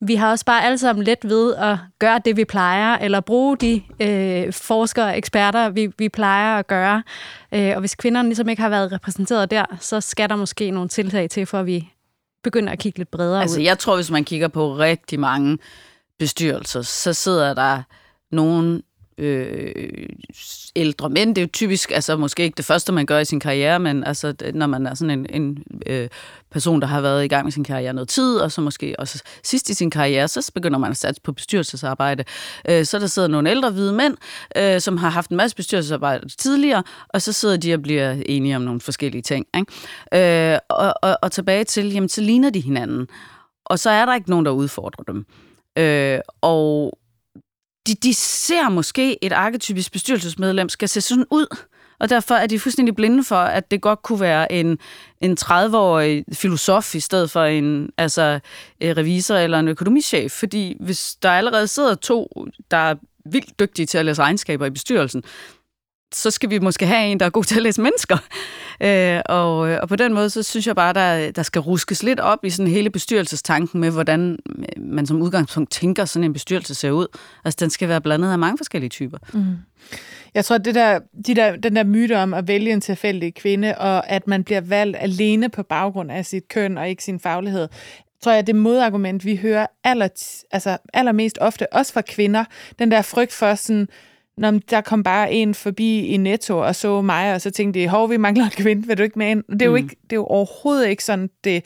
vi har også bare alle sammen let ved at gøre det, vi plejer, eller bruge de øh, forskere og eksperter, vi, vi plejer at gøre. Øh, og hvis kvinderne ligesom ikke har været repræsenteret der, så skal der måske nogle tiltag til, for at vi begynder at kigge lidt bredere altså, ud. Altså, jeg tror, hvis man kigger på rigtig mange bestyrelser, så sidder der nogen øh, ældre mænd. Det er jo typisk, altså måske ikke det første, man gør i sin karriere, men altså, når man er sådan en, en øh, person, der har været i gang med sin karriere noget tid, og så måske også sidst i sin karriere, så begynder man at satse på bestyrelsesarbejde. Øh, så der sidder nogle ældre hvide mænd, øh, som har haft en masse bestyrelsesarbejde tidligere, og så sidder de og bliver enige om nogle forskellige ting. Ikke? Øh, og, og, og tilbage til, jamen så ligner de hinanden. Og så er der ikke nogen, der udfordrer dem. Øh, og de, de ser måske et arketypisk bestyrelsesmedlem skal se sådan ud, og derfor er de fuldstændig blinde for, at det godt kunne være en, en 30-årig filosof i stedet for en altså, øh, revisor eller en økonomichef. Fordi hvis der allerede sidder to, der er vildt dygtige til at læse regnskaber i bestyrelsen, så skal vi måske have en, der er god til at læse mennesker. Øh, og, og på den måde, så synes jeg bare, der, der skal ruskes lidt op i sådan hele bestyrelsestanken med, hvordan øh, man som udgangspunkt tænker, sådan en bestyrelse ser ud. Altså, den skal være blandet af mange forskellige typer. Mm. Jeg tror, det der, de der, den der myte om at vælge en tilfældig kvinde, og at man bliver valgt alene på baggrund af sit køn og ikke sin faglighed, tror jeg, det modargument, vi hører aller, altså allermest ofte, også fra kvinder, den der frygt for sådan, Nå, der kom bare en forbi i Netto og så mig, og så tænkte de, hov, vi mangler en kvinde, vil du ikke med ind? Det er, jo, mm. ikke, det er jo overhovedet ikke sådan, det,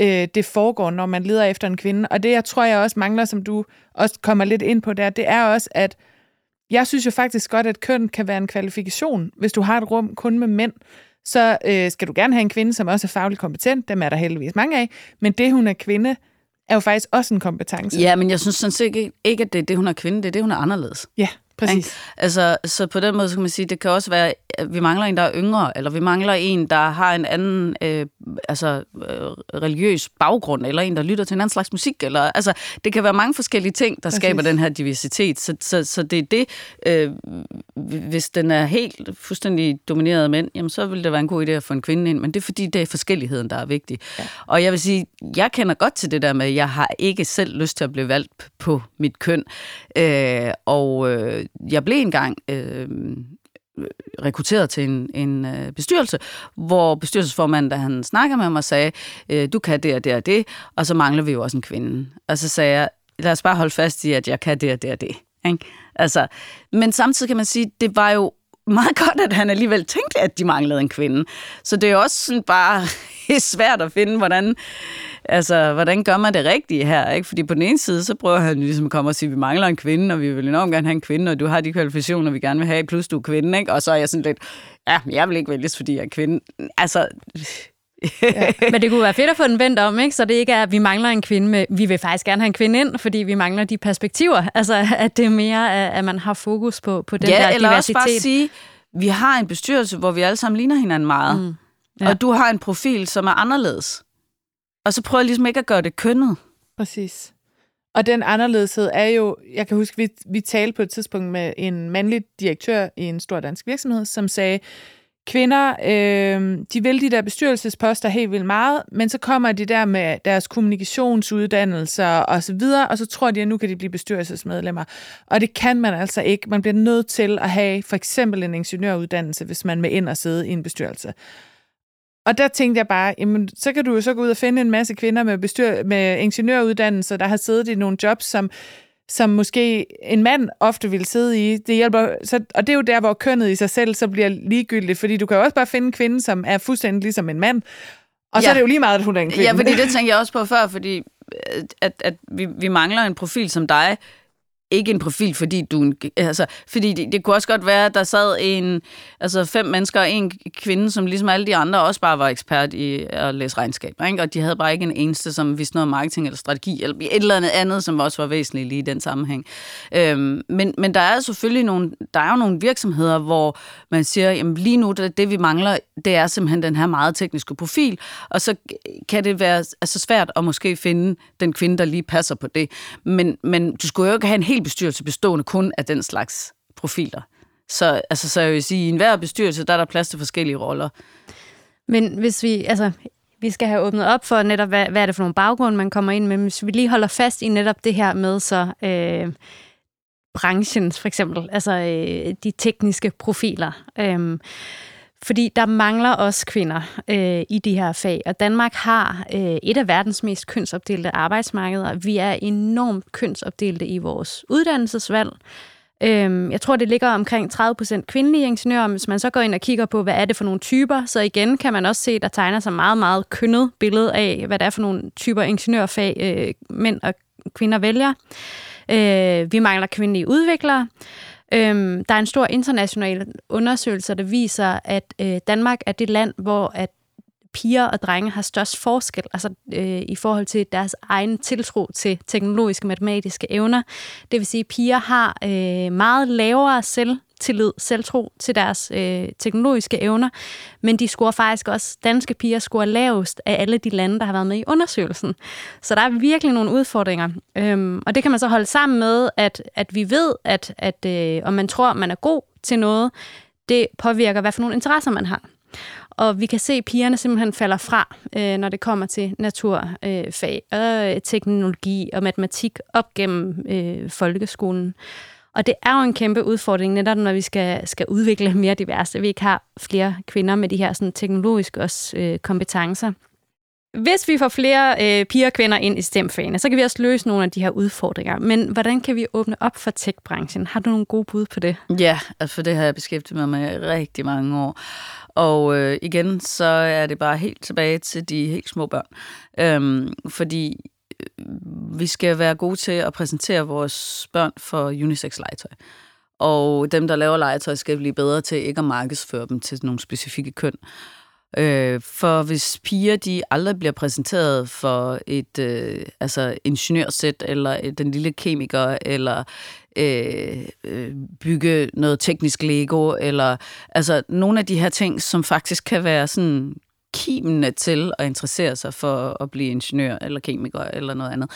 øh, det foregår, når man leder efter en kvinde. Og det, jeg tror, jeg også mangler, som du også kommer lidt ind på der, det er også, at jeg synes jo faktisk godt, at køn kan være en kvalifikation, hvis du har et rum kun med mænd. Så øh, skal du gerne have en kvinde, som også er fagligt kompetent. Dem er der heldigvis mange af. Men det, hun er kvinde, er jo faktisk også en kompetence. Ja, men jeg synes sådan set ikke, ikke, at det er det, hun er kvinde. Det er det, hun er anderledes. Ja, Præcis. Ikke? Altså, så på den måde så kan man sige, det kan også være, at vi mangler en, der er yngre, eller vi mangler en, der har en anden øh, altså, øh, religiøs baggrund, eller en, der lytter til en anden slags musik. Eller, altså, det kan være mange forskellige ting, der Præcis. skaber den her diversitet. Så, så, så det er det, øh, hvis den er helt fuldstændig domineret af mænd, jamen, så vil det være en god idé at få en kvinde ind, men det er fordi, det er forskelligheden, der er vigtig. Ja. Og jeg vil sige, jeg kender godt til det der med, at jeg har ikke selv lyst til at blive valgt på mit køn. Øh, og øh, jeg blev engang øh, rekrutteret til en, en øh, bestyrelse, hvor bestyrelsesformanden, da han snakker med mig, sagde, øh, du kan det og det og det, og så mangler vi jo også en kvinde. Og så sagde jeg, lad os bare holde fast i, at jeg kan det og det og det. Ikke? Altså, men samtidig kan man sige, det var jo meget godt, at han alligevel tænkte, at de manglede en kvinde. Så det er også sådan bare svært at finde, hvordan, altså, hvordan gør man det rigtige her? Ikke? Fordi på den ene side, så prøver han ligesom at komme og sige, at vi mangler en kvinde, og vi vil enormt gerne have en kvinde, og du har de kvalifikationer, vi gerne vil have, plus du er kvinde. Ikke? Og så er jeg sådan lidt, ja, jeg vil ikke vælges, fordi jeg er kvinde. Altså, ja. Men det kunne være fedt at få den vendt om, ikke? så det ikke er, at vi mangler en kvinde, med, vi vil faktisk gerne have en kvinde ind, fordi vi mangler de perspektiver. Altså, at det er mere, at man har fokus på, på den ja, der eller diversitet. også bare sige, vi har en bestyrelse, hvor vi alle sammen ligner hinanden meget, mm. ja. og du har en profil, som er anderledes. Og så prøver jeg ligesom ikke at gøre det kønnet. Præcis. Og den anderledeshed er jo, jeg kan huske, vi, vi talte på et tidspunkt med en mandlig direktør i en stor dansk virksomhed, som sagde, kvinder, øh, de vil de der bestyrelsesposter helt vildt meget, men så kommer de der med deres kommunikationsuddannelser og så videre, og så tror de, at nu kan de blive bestyrelsesmedlemmer. Og det kan man altså ikke. Man bliver nødt til at have for eksempel en ingeniøruddannelse, hvis man vil ind og sidde i en bestyrelse. Og der tænkte jeg bare, jamen, så kan du jo så gå ud og finde en masse kvinder med, bestyr- med ingeniøruddannelser, der har siddet i nogle jobs, som som måske en mand ofte vil sidde i. Det hjælper, så, og det er jo der, hvor kønnet i sig selv så bliver ligegyldigt, fordi du kan jo også bare finde en kvinde, som er fuldstændig ligesom en mand, og ja. så er det jo lige meget, at hun er en kvinde. Ja, fordi det tænkte jeg også på før, fordi at, at vi, vi mangler en profil som dig, ikke en profil, fordi du... Altså, fordi det, det kunne også godt være, at der sad en, altså fem mennesker og en kvinde, som ligesom alle de andre også bare var ekspert i at læse regnskab. Ikke? Og de havde bare ikke en eneste, som vidste noget om marketing eller strategi, eller et eller andet andet, som også var væsentligt lige i den sammenhæng. Øhm, men, men der er selvfølgelig nogle, der er jo nogle virksomheder, hvor man siger, jamen lige nu, det, det vi mangler, det er simpelthen den her meget tekniske profil, og så kan det være altså svært at måske finde den kvinde, der lige passer på det. Men, men du skulle jo ikke have en helt bestyrelse bestående kun af den slags profiler. Så, altså, så jeg vil sige, i enhver bestyrelse, der er der plads til forskellige roller. Men hvis vi, altså, vi skal have åbnet op for netop, hvad, hvad er det for nogle baggrunde, man kommer ind med, men hvis vi lige holder fast i netop det her med så øh, branchen, for eksempel, altså øh, de tekniske profiler. Øh, fordi der mangler også kvinder øh, i de her fag, og Danmark har øh, et af verdens mest kønsopdelte arbejdsmarkeder. Vi er enormt kønsopdelte i vores uddannelsesvalg. Øh, jeg tror, det ligger omkring 30% kvindelige ingeniører. Hvis man så går ind og kigger på, hvad er det for nogle typer, så igen kan man også se, der tegner sig meget, meget kønnet billede af, hvad det er for nogle typer ingeniørfag, øh, mænd og kvinder vælger. Øh, vi mangler kvindelige udviklere. Øhm, der er en stor international undersøgelse, der viser, at øh, Danmark er det land, hvor at piger og drenge har størst forskel, altså øh, i forhold til deres egen tiltro til teknologiske og matematiske evner. Det vil sige, at piger har øh, meget lavere selv selvtillid, selvtro til deres øh, teknologiske evner, men de scorer faktisk også, danske piger scorer lavest af alle de lande, der har været med i undersøgelsen. Så der er virkelig nogle udfordringer. Øhm, og det kan man så holde sammen med, at, at vi ved, at, at øh, om man tror, man er god til noget, det påvirker, hvad for nogle interesser man har. Og vi kan se, at pigerne simpelthen falder fra, øh, når det kommer til naturfag øh, og øh, teknologi og matematik op gennem øh, folkeskolen. Og det er jo en kæmpe udfordring, netop når vi skal, skal udvikle mere diverse. Vi ikke har flere kvinder med de her sådan, teknologiske også, øh, kompetencer. Hvis vi får flere øh, piger og kvinder ind i stemfagene, så kan vi også løse nogle af de her udfordringer. Men hvordan kan vi åbne op for tech-branchen? Har du nogle gode bud på det? Ja, altså for det har jeg beskæftiget mig med rigtig mange år. Og øh, igen, så er det bare helt tilbage til de helt små børn. Øhm, fordi Øh, vi skal være gode til at præsentere vores børn for unisex-legetøj. Og dem, der laver legetøj, skal blive bedre til ikke at markedsføre dem til nogle specifikke køn. Øh, for hvis piger de aldrig bliver præsenteret for et øh, altså ingeniørsæt, eller den lille kemiker, eller øh, øh, bygge noget teknisk Lego, eller altså nogle af de her ting, som faktisk kan være sådan kimene til at interessere sig for at blive ingeniør eller kemiker eller noget andet,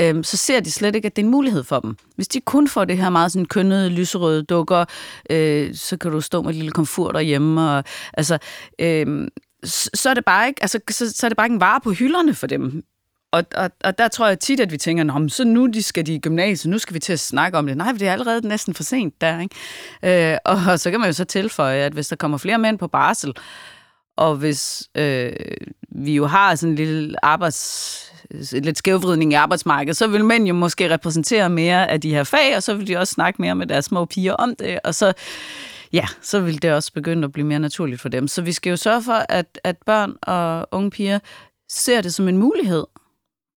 øhm, så ser de slet ikke, at det er en mulighed for dem. Hvis de kun får det her meget sådan kønnede, lyserøde dukker, øh, så kan du stå med et lille komfur derhjemme. Og, altså, øh, så er det bare ikke, altså, så, så er det bare ikke en vare på hylderne for dem. Og, og, og der tror jeg tit, at vi tænker, Nå, så nu de skal de i gymnasiet, nu skal vi til at snakke om det. Nej, det er allerede næsten for sent der. Ikke? Øh, og, og så kan man jo så tilføje, at hvis der kommer flere mænd på barsel, og hvis øh, vi jo har sådan en lille arbejds lidt skævvridning i arbejdsmarkedet, så vil mænd jo måske repræsentere mere af de her fag, og så vil de også snakke mere med deres små piger om det, og så, ja, så vil det også begynde at blive mere naturligt for dem. Så vi skal jo sørge for, at, at børn og unge piger ser det som en mulighed.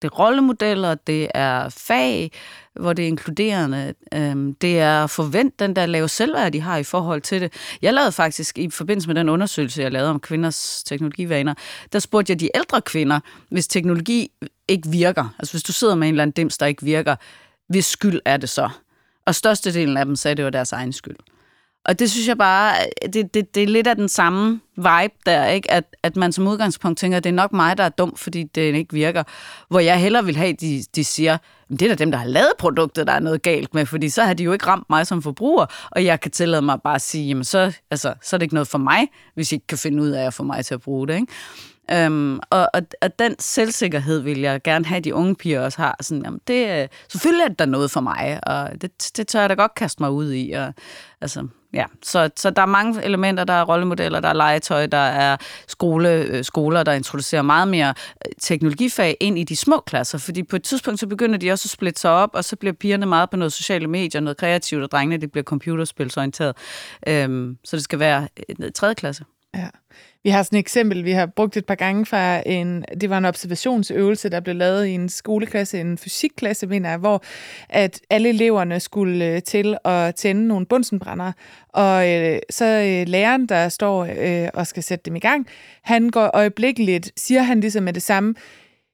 Det er rollemodeller, det er fag, hvor det er inkluderende. Øhm, det er at forvente den der lave selvværd, de har i forhold til det. Jeg lavede faktisk i forbindelse med den undersøgelse, jeg lavede om kvinders teknologivaner, der spurgte jeg de ældre kvinder, hvis teknologi ikke virker, altså hvis du sidder med en eller anden dims, der ikke virker, hvis skyld er det så? Og størstedelen af dem sagde, at det var deres egen skyld. Og det synes jeg bare, det, det, det er lidt af den samme vibe der, ikke? At, at man som udgangspunkt tænker, at det er nok mig, der er dum, fordi det ikke virker. Hvor jeg hellere vil have, at de, de siger, det er da dem, der har lavet produktet, der er noget galt med, fordi så har de jo ikke ramt mig som forbruger, og jeg kan tillade mig bare at sige, jamen så, altså, så er det ikke noget for mig, hvis I ikke kan finde ud af at få mig til at bruge det. Ikke? Øhm, og, og, og den selvsikkerhed vil jeg gerne have, at de unge piger også har. Sådan, jamen det, øh, selvfølgelig er det der noget for mig, og det, det tør jeg da godt kaste mig ud i. Og, altså, ja. så, så der er mange elementer. Der er rollemodeller, der er legetøj, der er skole, øh, skoler, der introducerer meget mere øh, teknologifag ind i de små klasser. Fordi på et tidspunkt, så begynder de også at splitte sig op, og så bliver pigerne meget på noget sociale medier, noget kreativt, og drengene det bliver computerspilsorienteret. Øhm, så det skal være i tredje klasse. Ja. Vi har sådan et eksempel, vi har brugt et par gange fra en, det var en observationsøvelse, der blev lavet i en skoleklasse, en fysikklasse, mener jeg, hvor at alle eleverne skulle øh, til at tænde nogle bunsenbrændere. Og øh, så øh, læreren, der står øh, og skal sætte dem i gang, han går øjeblikkeligt, siger han ligesom med det samme,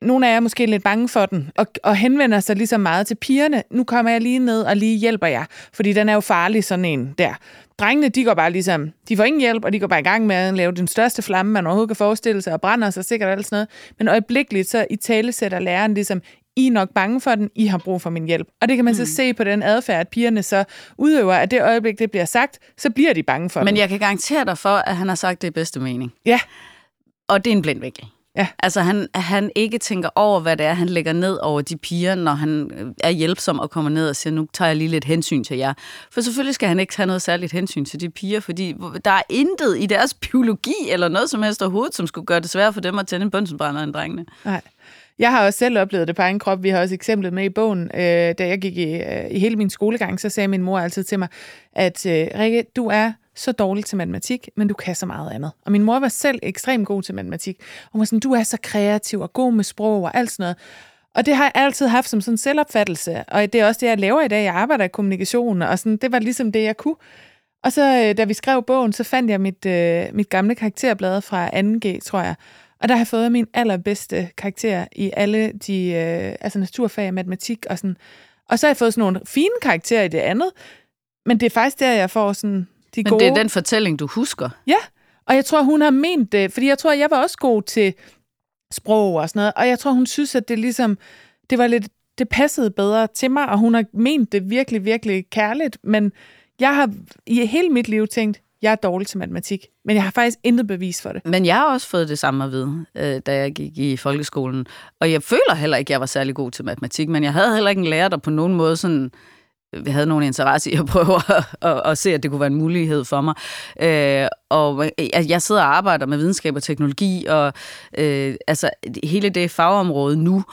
nogle af jer er måske lidt bange for den, og, og henvender sig lige så meget til pigerne. Nu kommer jeg lige ned og lige hjælper jer, fordi den er jo farlig, sådan en der. Drengene, de går bare ligesom, de får ingen hjælp, og de går bare i gang med at lave den største flamme, man overhovedet kan forestille sig, og brænder sig sikkert alt sådan noget. Men øjeblikkeligt, så i tale sætter læreren ligesom, I er nok bange for den, I har brug for min hjælp. Og det kan man mm. så se på den adfærd, at pigerne så udøver, at det øjeblik, det bliver sagt, så bliver de bange for Men den. jeg kan garantere dig for, at han har sagt det i bedste mening. Ja. Og det er en blind vinkel. Ja. Altså han, han ikke tænker over, hvad det er, han lægger ned over de piger, når han er hjælpsom og kommer ned og siger, nu tager jeg lige lidt hensyn til jer. For selvfølgelig skal han ikke tage noget særligt hensyn til de piger, fordi der er intet i deres biologi eller noget som helst overhovedet, som skulle gøre det svært for dem at tænde en bønsenbrænder end drengene. Nej. Jeg har også selv oplevet det på egen krop. Vi har også eksemplet med i bogen. Øh, da jeg gik i, øh, i hele min skolegang, så sagde min mor altid til mig, at øh, Rikke, du er så dårlig til matematik, men du kan så meget andet. Og min mor var selv ekstremt god til matematik. Og hun var sådan, du er så kreativ og god med sprog og alt sådan noget. Og det har jeg altid haft som sådan en selvopfattelse. Og det er også det, jeg laver i dag. Jeg arbejder i kommunikation, og sådan, det var ligesom det, jeg kunne. Og så, øh, da vi skrev bogen, så fandt jeg mit, øh, mit gamle karakterblad fra 2G, tror jeg. Og der har jeg fået min allerbedste karakter i alle de øh, altså naturfag og matematik og sådan. Og så har jeg fået sådan nogle fine karakterer i det andet. Men det er faktisk der, jeg får sådan de Men gode... det er den fortælling, du husker. Ja, og jeg tror, hun har ment det, fordi jeg tror, jeg var også god til sprog og sådan noget, og jeg tror, hun synes, at det ligesom, det var lidt, det passede bedre til mig, og hun har ment det virkelig, virkelig kærligt, men jeg har i hele mit liv tænkt, jeg er dårlig til matematik, men jeg har faktisk intet bevis for det. Men jeg har også fået det samme at vide, øh, da jeg gik i folkeskolen. Og jeg føler heller ikke, at jeg var særlig god til matematik, men jeg havde heller ikke en lærer, der på nogen måde sådan Øh, havde nogen interesse i at prøve at, at, at se, at det kunne være en mulighed for mig. Øh, og øh, jeg sidder og arbejder med videnskab og teknologi, og øh, altså hele det fagområde nu,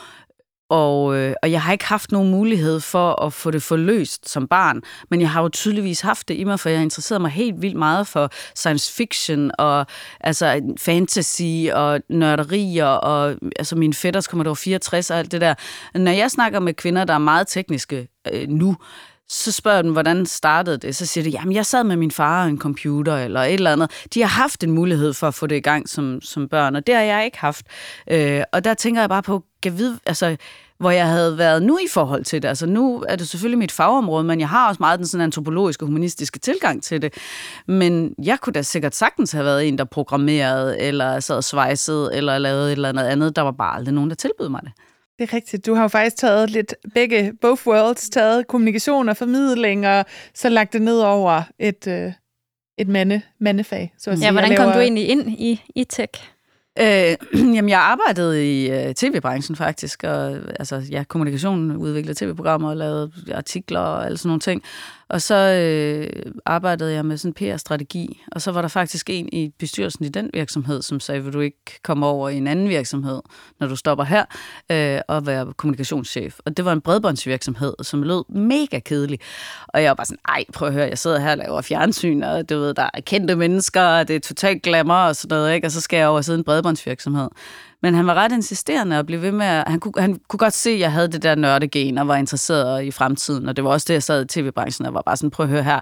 og, øh, og jeg har ikke haft nogen mulighed for at få det forløst som barn, men jeg har jo tydeligvis haft det i mig, for jeg interesserede mig helt vildt meget for science fiction og altså fantasy og nørderier, og altså min fætters kommer der 64 og alt det der. Når jeg snakker med kvinder, der er meget tekniske øh, nu, så spørger den, hvordan startede det? Så siger de, jamen jeg sad med min far og en computer eller et eller andet. De har haft en mulighed for at få det i gang som, som børn, og det har jeg ikke haft. Øh, og der tænker jeg bare på, kan vide, altså, hvor jeg havde været nu i forhold til det. Altså nu er det selvfølgelig mit fagområde, men jeg har også meget den sådan antropologiske og humanistiske tilgang til det. Men jeg kunne da sikkert sagtens have været en, der programmerede, eller sad og svejsede, eller lavede et eller andet andet. Der var bare aldrig nogen, der tilbød mig det. Det er rigtigt. Du har jo faktisk taget lidt begge, both worlds, taget kommunikation og formidling, og så lagt det ned over et, øh, et mande, mandefag. Så at Ja, sige, hvordan og kom laver- du egentlig ind i, i tech? Øh, jamen, jeg arbejdede i øh, tv-branchen faktisk, og altså, ja, kommunikation, udviklede tv-programmer og lavede artikler og alle sådan nogle ting. Og så øh, arbejdede jeg med sådan en PR-strategi, og så var der faktisk en i bestyrelsen i den virksomhed, som sagde, vil du ikke komme over i en anden virksomhed, når du stopper her, øh, og være kommunikationschef. Og det var en bredbåndsvirksomhed, som lød mega kedelig. Og jeg var bare sådan, ej, prøv at høre, jeg sidder her og laver fjernsyn, og du ved, der er kendte mennesker, og det er totalt glamour og sådan noget, ikke? og så skal jeg over og sidde i en bredbåndsvirksomhed. Men han var ret insisterende og blev ved med at, han kunne, han kunne godt se, at jeg havde det der nørdegen og var interesseret i fremtiden, og det var også det, jeg sad i tv-branchen og var bare sådan, prøv at høre her,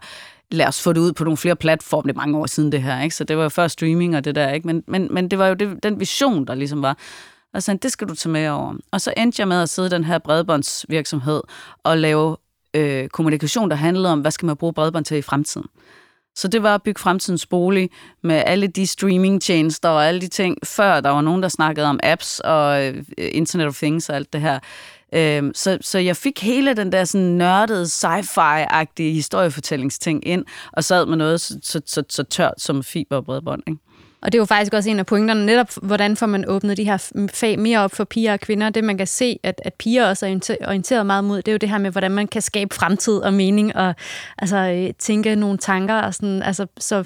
lad os få det ud på nogle flere platforme, det er mange år siden det her, ikke? så det var jo før streaming og det der, ikke? Men, men, men det var jo det, den vision, der ligesom var, og sådan, det skal du tage med over. Og så endte jeg med at sidde i den her bredbåndsvirksomhed og lave øh, kommunikation, der handlede om, hvad skal man bruge bredbånd til i fremtiden. Så det var at bygge fremtidens bolig med alle de streamingtjenester og alle de ting, før der var nogen, der snakkede om apps og øh, Internet of Things og alt det her. Øhm, så, så jeg fik hele den der sådan nørdede, sci-fi-agtige historiefortællingsting ind, og sad med noget så, så, så, så tørt som fiberbredbånd. Ikke? Og det er jo faktisk også en af pointerne, netop hvordan får man åbnet de her fag mere op for piger og kvinder. Det man kan se, at, at piger også er orienteret meget mod, det er jo det her med, hvordan man kan skabe fremtid og mening, og altså, øh, tænke nogle tanker, og sådan, altså, så,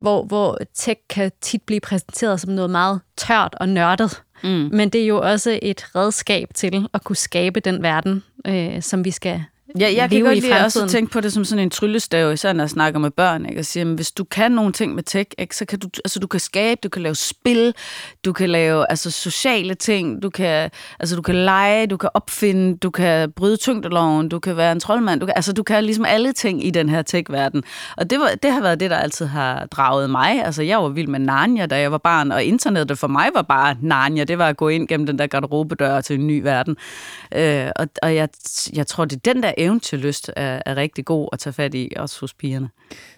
hvor, hvor tech kan tit blive præsenteret som noget meget tørt og nørdet. Mm. Men det er jo også et redskab til at kunne skabe den verden, øh, som vi skal Ja, jeg kan godt lide også tænke på det som sådan en tryllestav, især når jeg snakker med børn, ikke? og siger, at hvis du kan nogle ting med tech, ikke? så kan du, altså, du kan skabe, du kan lave spil, du kan lave altså, sociale ting, du kan, altså, du kan lege, du kan opfinde, du kan bryde tyngdeloven, du kan være en troldmand, du kan, altså, du kan ligesom alle ting i den her tech-verden. Og det, var, det har været det, der altid har draget mig. Altså, jeg var vild med Narnia, da jeg var barn, og internettet for mig var bare Narnia. Det var at gå ind gennem den der garderobedør til en ny verden. Øh, og og jeg, jeg tror, det er den der eventyrlyst er, er rigtig god at tage fat i, også hos pigerne.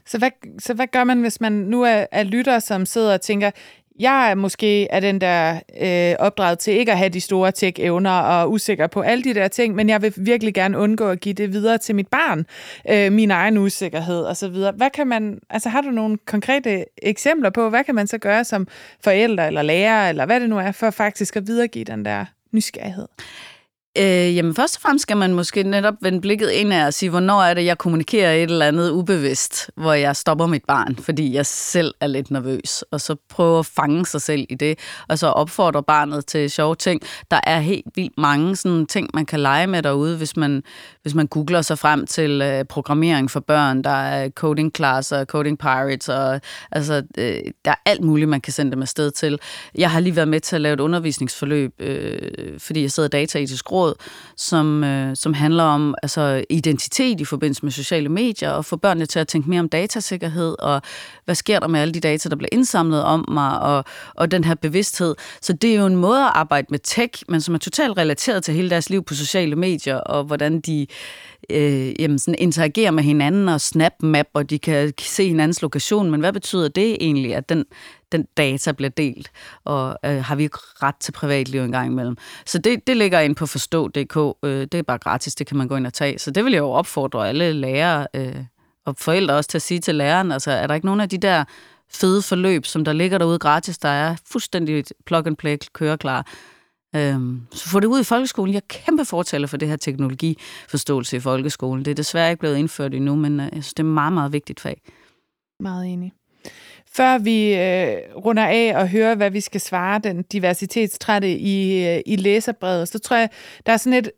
Så hvad, så hvad gør man, hvis man nu er, er lytter, som sidder og tænker, jeg er måske er den der øh, opdraget til ikke at have de store tech-evner og usikker på alle de der ting, men jeg vil virkelig gerne undgå at give det videre til mit barn, øh, min egen usikkerhed og så videre. Hvad kan man, altså har du nogle konkrete eksempler på, hvad kan man så gøre som forældre eller lærer, eller hvad det nu er, for faktisk at videregive den der nysgerrighed? Øh, jamen først og fremmest skal man måske netop vende blikket ind af og sige, hvornår er det, jeg kommunikerer et eller andet ubevidst, hvor jeg stopper mit barn, fordi jeg selv er lidt nervøs, og så prøve at fange sig selv i det, og så opfordre barnet til sjove ting. Der er helt vildt mange sådan ting, man kan lege med derude, hvis man, hvis man googler sig frem til øh, programmering for børn. Der er coding classer, coding pirates, og altså, øh, der er alt muligt, man kan sende dem afsted til. Jeg har lige været med til at lave et undervisningsforløb, øh, fordi jeg sidder i dataetisk råd, som, øh, som handler om altså, identitet i forbindelse med sociale medier, og få børnene til at tænke mere om datasikkerhed, og hvad sker der med alle de data, der bliver indsamlet om mig, og, og den her bevidsthed. Så det er jo en måde at arbejde med tech, men som er totalt relateret til hele deres liv på sociale medier, og hvordan de øh, jamen sådan interagerer med hinanden og snap-map, og de kan se hinandens lokation, men hvad betyder det egentlig, at den, den data bliver delt, og øh, har vi ikke ret til privatliv en gang imellem. Så det, det ligger ind på forstå.dk, øh, det er bare gratis, det kan man gå ind og tage. Så det vil jeg jo opfordre alle lærere øh, og forældre også til at sige til læreren, altså er der ikke nogen af de der fede forløb, som der ligger derude gratis, der er fuldstændig plug and play køreklar, Øhm, så få det ud i folkeskolen. Jeg er kæmpe fortaler for det her teknologiforståelse i folkeskolen. Det er desværre ikke blevet indført endnu, men øh, jeg synes, det er meget, meget vigtigt fag. Meget enig. Før vi øh, runder af og hører, hvad vi skal svare den diversitetstrætte i, øh, i læserbrevet, så tror jeg, der er sådan et,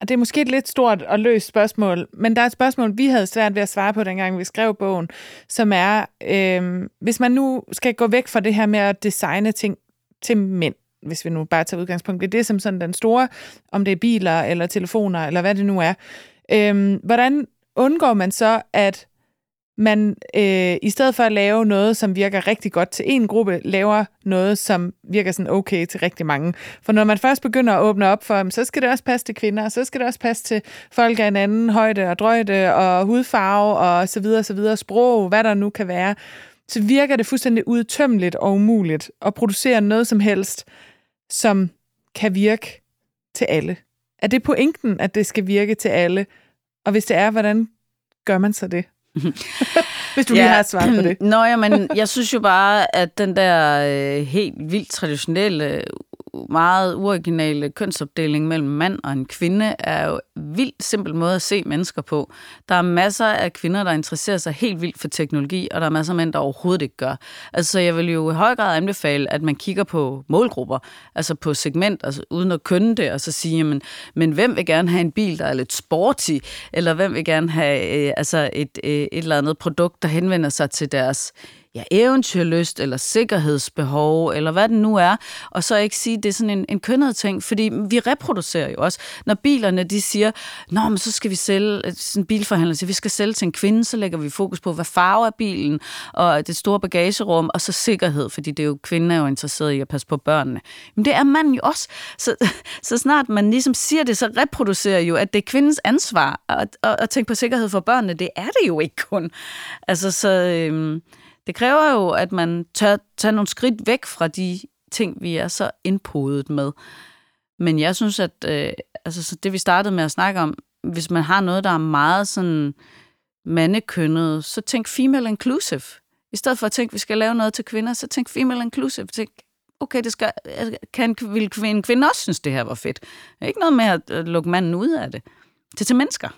og det er måske et lidt stort og løst spørgsmål, men der er et spørgsmål, vi havde svært ved at svare på, dengang vi skrev bogen, som er, øh, hvis man nu skal gå væk fra det her med at designe ting til mænd, hvis vi nu bare tager udgangspunkt i det som sådan den store, om det er biler eller telefoner, eller hvad det nu er. Øhm, hvordan undgår man så, at man øh, i stedet for at lave noget, som virker rigtig godt til en gruppe, laver noget, som virker sådan okay til rigtig mange. For når man først begynder at åbne op for så skal det også passe til kvinder, og så skal det også passe til folk af en anden højde og drøjde og hudfarve og så videre, så videre, sprog, hvad der nu kan være, så virker det fuldstændig udtømmeligt og umuligt at producere noget som helst, som kan virke til alle. Er det pointen, at det skal virke til alle? Og hvis det er, hvordan gør man så det? Hvis du ja. lige har et svar på det. Nå, ja, men jeg synes jo bare, at den der øh, helt vildt traditionelle meget uoriginale kønsopdeling mellem mand og en kvinde er jo en vildt simpel måde at se mennesker på. Der er masser af kvinder, der interesserer sig helt vildt for teknologi, og der er masser af mænd, der overhovedet ikke gør. Altså, jeg vil jo i høj grad anbefale, at man kigger på målgrupper, altså på segment, altså uden at kønne det, og så sige, jamen, men hvem vil gerne have en bil, der er lidt sporty, eller hvem vil gerne have øh, altså et, øh, et eller andet produkt, der henvender sig til deres ja, eventyrlyst eller sikkerhedsbehov, eller hvad det nu er, og så ikke sige, at det er sådan en, en kønnet ting, fordi vi reproducerer jo også. Når bilerne, de siger, Nå, men så skal vi sælge, sådan en bilforhandler siger, vi skal sælge til en kvinde, så lægger vi fokus på, hvad farve er bilen, og det store bagagerum, og så sikkerhed, fordi det er jo, kvinden er jo interesseret i at passe på børnene. Men det er manden jo også. Så, så snart man ligesom siger det, så reproducerer jo, at det er kvindens ansvar at, at, at tænke på sikkerhed for børnene. Det er det jo ikke kun. Altså, så... Øhm, det kræver jo, at man tør tage nogle skridt væk fra de ting, vi er så indpodet med. Men jeg synes, at øh, altså, det vi startede med at snakke om, hvis man har noget, der er meget sådan mandekønnet, så tænk female inclusive. I stedet for at tænke, at vi skal lave noget til kvinder, så tænk female inclusive. Tænk, okay, det skal, kan, vil en kvinde også synes, det her var fedt. Ikke noget med at lukke manden ud af det. Det er til mennesker.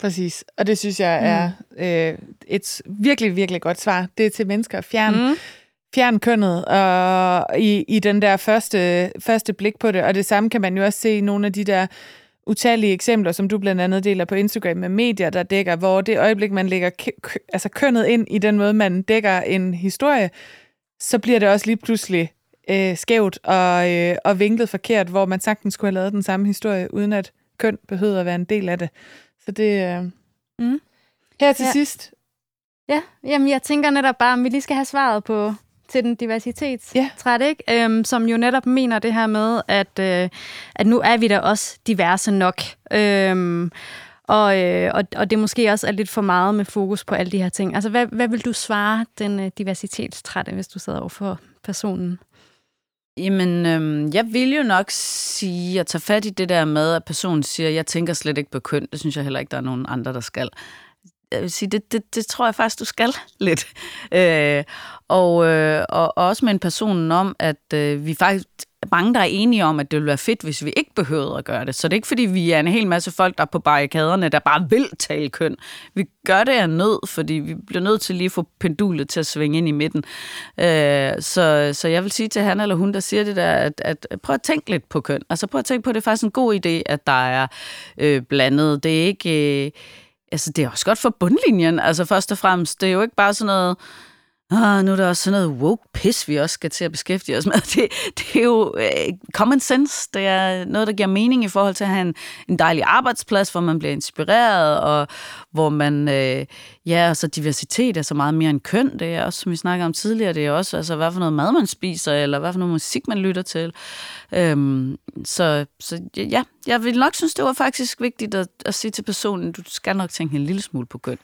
Præcis, og det synes jeg er mm. øh, et virkelig, virkelig godt svar. Det er til mennesker. Fjern, mm. fjern kønnet og i, i den der første, første blik på det. Og det samme kan man jo også se i nogle af de der utallige eksempler, som du blandt andet deler på Instagram med medier, der dækker, hvor det øjeblik, man lægger altså kønnet ind i den måde, man dækker en historie, så bliver det også lige pludselig øh, skævt og, øh, og vinklet forkert, hvor man sagtens skulle have lavet den samme historie, uden at køn behøver at være en del af det. Så det øh... mm. Her til ja. sidst. Ja, jamen jeg tænker netop bare, om vi lige skal have svaret på til den diversitetstræt, ja. ikke? Øhm, som jo netop mener det her med, at, øh, at nu er vi da også diverse nok. Øhm, og, øh, og, og det måske også er lidt for meget med fokus på alle de her ting. Altså, hvad, hvad vil du svare den øh, diversitetstrætte, hvis du sidder over for personen? Jamen, øhm, jeg vil jo nok sige at tage fat i det der med, at personen siger, jeg tænker slet ikke på køn. Det synes jeg heller ikke, der er nogen andre, der skal. Jeg vil sige, det, det, det tror jeg faktisk, du skal lidt. Øh, og, øh, og også med en person om, at øh, vi faktisk mange, der er enige om, at det ville være fedt, hvis vi ikke behøvede at gøre det. Så det er ikke, fordi vi er en hel masse folk, der er på barrikaderne, der bare vil tale køn. Vi gør det af nød, fordi vi bliver nødt til lige at få pendulet til at svinge ind i midten. Øh, så, så jeg vil sige til han eller hun, der siger det der, at, at prøv at tænke lidt på køn. Altså prøv at tænke på, at det er faktisk en god idé, at der er øh, blandet. Det er ikke... Øh, altså det er også godt for bundlinjen. Altså først og fremmest, det er jo ikke bare sådan noget ah, nu er der også sådan noget woke-pis, vi også skal til at beskæftige os med. Det, det er jo uh, common sense. Det er noget, der giver mening i forhold til at have en, en dejlig arbejdsplads, hvor man bliver inspireret, og hvor man, uh, ja, altså diversitet er så meget mere end køn. Det er også, som vi snakkede om tidligere, det er også, altså, hvad for noget mad man spiser, eller hvad for noget musik man lytter til. Um, så, så ja, jeg vil nok synes, det var faktisk vigtigt at, at sige til personen, du skal nok tænke en lille smule på køn.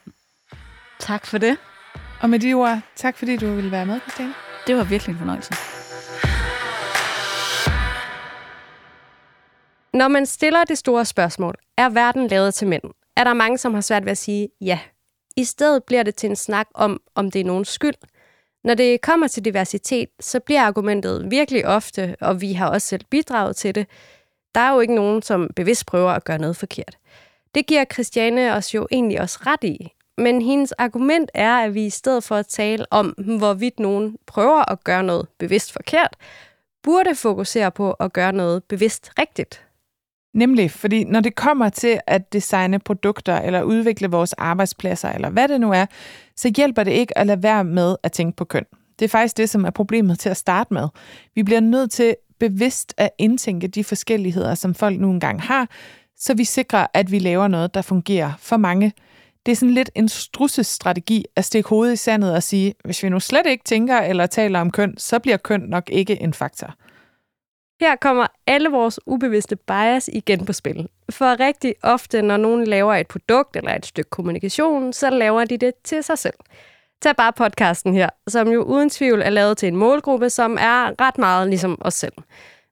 Tak for det. Og med de ord, tak fordi du ville være med, Christine. Det var virkelig en fornøjelse. Når man stiller det store spørgsmål, er verden lavet til mænd? Er der mange, som har svært ved at sige ja. I stedet bliver det til en snak om, om det er nogens skyld. Når det kommer til diversitet, så bliver argumentet virkelig ofte, og vi har også selv bidraget til det, der er jo ikke nogen, som bevidst prøver at gøre noget forkert. Det giver Christiane os jo egentlig også ret i. Men hendes argument er, at vi i stedet for at tale om, hvorvidt nogen prøver at gøre noget bevidst forkert, burde fokusere på at gøre noget bevidst rigtigt. Nemlig, fordi når det kommer til at designe produkter eller udvikle vores arbejdspladser eller hvad det nu er, så hjælper det ikke at lade være med at tænke på køn. Det er faktisk det, som er problemet til at starte med. Vi bliver nødt til bevidst at indtænke de forskelligheder, som folk nu engang har, så vi sikrer, at vi laver noget, der fungerer for mange. Det er sådan lidt en strussestrategi at stikke hovedet i sandet og sige, hvis vi nu slet ikke tænker eller taler om køn, så bliver køn nok ikke en faktor. Her kommer alle vores ubevidste bias igen på spil. For rigtig ofte, når nogen laver et produkt eller et stykke kommunikation, så laver de det til sig selv. Tag bare podcasten her, som jo uden tvivl er lavet til en målgruppe, som er ret meget ligesom os selv.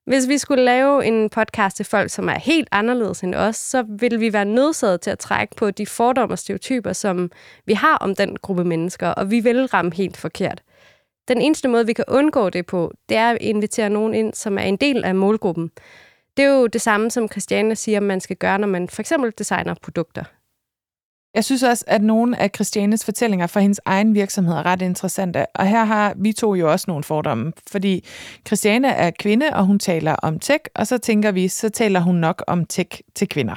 Hvis vi skulle lave en podcast til folk, som er helt anderledes end os, så ville vi være nødsaget til at trække på de fordomme og stereotyper, som vi har om den gruppe mennesker, og vi vil ramme helt forkert. Den eneste måde, vi kan undgå det på, det er at invitere nogen ind, som er en del af målgruppen. Det er jo det samme, som Christiane siger, man skal gøre, når man for eksempel designer produkter. Jeg synes også, at nogle af Christianes fortællinger fra hendes egen virksomhed er ret interessante. Og her har vi to jo også nogle fordomme. Fordi Christiane er kvinde, og hun taler om tech, og så tænker vi, så taler hun nok om tech til kvinder.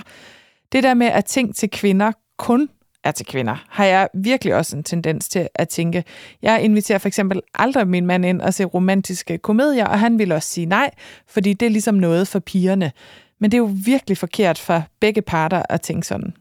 Det der med, at ting til kvinder kun er til kvinder, har jeg virkelig også en tendens til at tænke. Jeg inviterer for eksempel aldrig min mand ind og se romantiske komedier, og han vil også sige nej, fordi det er ligesom noget for pigerne. Men det er jo virkelig forkert for begge parter at tænke sådan.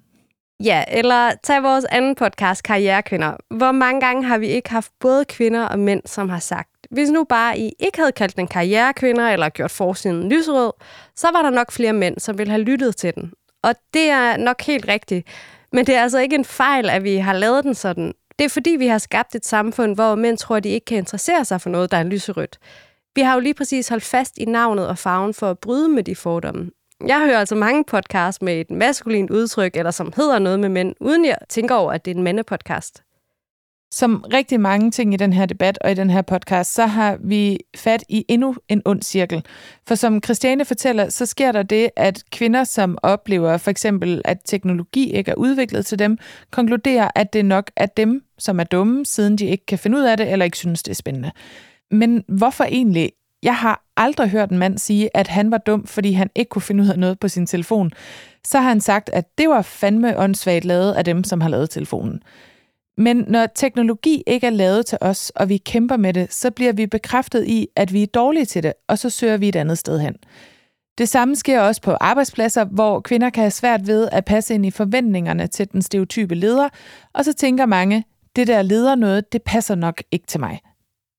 Ja, eller tag vores anden podcast, Karrierekvinder. Hvor mange gange har vi ikke haft både kvinder og mænd, som har sagt, hvis nu bare I ikke havde kaldt den karrierekvinder eller gjort forsiden lyserød, så var der nok flere mænd, som ville have lyttet til den. Og det er nok helt rigtigt. Men det er altså ikke en fejl, at vi har lavet den sådan. Det er fordi, vi har skabt et samfund, hvor mænd tror, at de ikke kan interessere sig for noget, der er lyserødt. Vi har jo lige præcis holdt fast i navnet og farven for at bryde med de fordomme. Jeg hører altså mange podcasts med et maskulint udtryk, eller som hedder noget med mænd, uden jeg tænker over, at det er en mandepodcast. Som rigtig mange ting i den her debat og i den her podcast, så har vi fat i endnu en ond cirkel. For som Christiane fortæller, så sker der det, at kvinder, som oplever for eksempel, at teknologi ikke er udviklet til dem, konkluderer, at det nok er dem, som er dumme, siden de ikke kan finde ud af det, eller ikke synes, det er spændende. Men hvorfor egentlig? Jeg har aldrig hørt en mand sige, at han var dum, fordi han ikke kunne finde ud af noget på sin telefon. Så har han sagt, at det var fandme åndssvagt lavet af dem, som har lavet telefonen. Men når teknologi ikke er lavet til os, og vi kæmper med det, så bliver vi bekræftet i, at vi er dårlige til det, og så søger vi et andet sted hen. Det samme sker også på arbejdspladser, hvor kvinder kan have svært ved at passe ind i forventningerne til den stereotype leder, og så tænker mange, det der leder noget, det passer nok ikke til mig.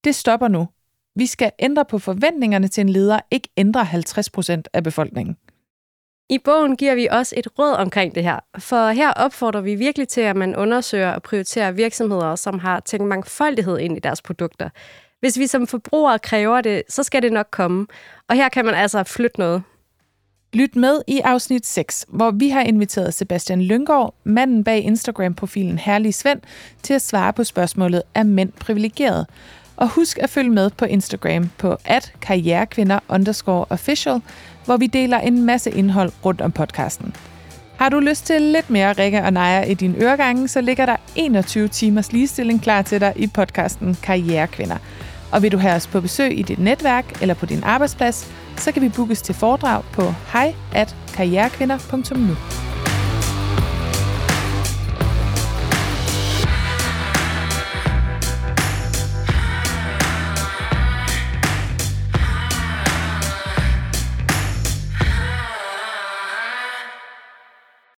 Det stopper nu. Vi skal ændre på forventningerne til en leder, ikke ændre 50 procent af befolkningen. I bogen giver vi også et råd omkring det her, for her opfordrer vi virkelig til, at man undersøger og prioriterer virksomheder, som har tænkt mangfoldighed ind i deres produkter. Hvis vi som forbrugere kræver det, så skal det nok komme. Og her kan man altså flytte noget. Lyt med i afsnit 6, hvor vi har inviteret Sebastian Lyngård, manden bag Instagram-profilen Herlig Svend, til at svare på spørgsmålet, er mænd privilegeret? Og husk at følge med på Instagram på at karrierekvinder underscore official, hvor vi deler en masse indhold rundt om podcasten. Har du lyst til lidt mere Rikke og Naja i din øregange, så ligger der 21 timers ligestilling klar til dig i podcasten Karrierekvinder. Og vil du have os på besøg i dit netværk eller på din arbejdsplads, så kan vi bookes til foredrag på hej at karrierekvinder.nu.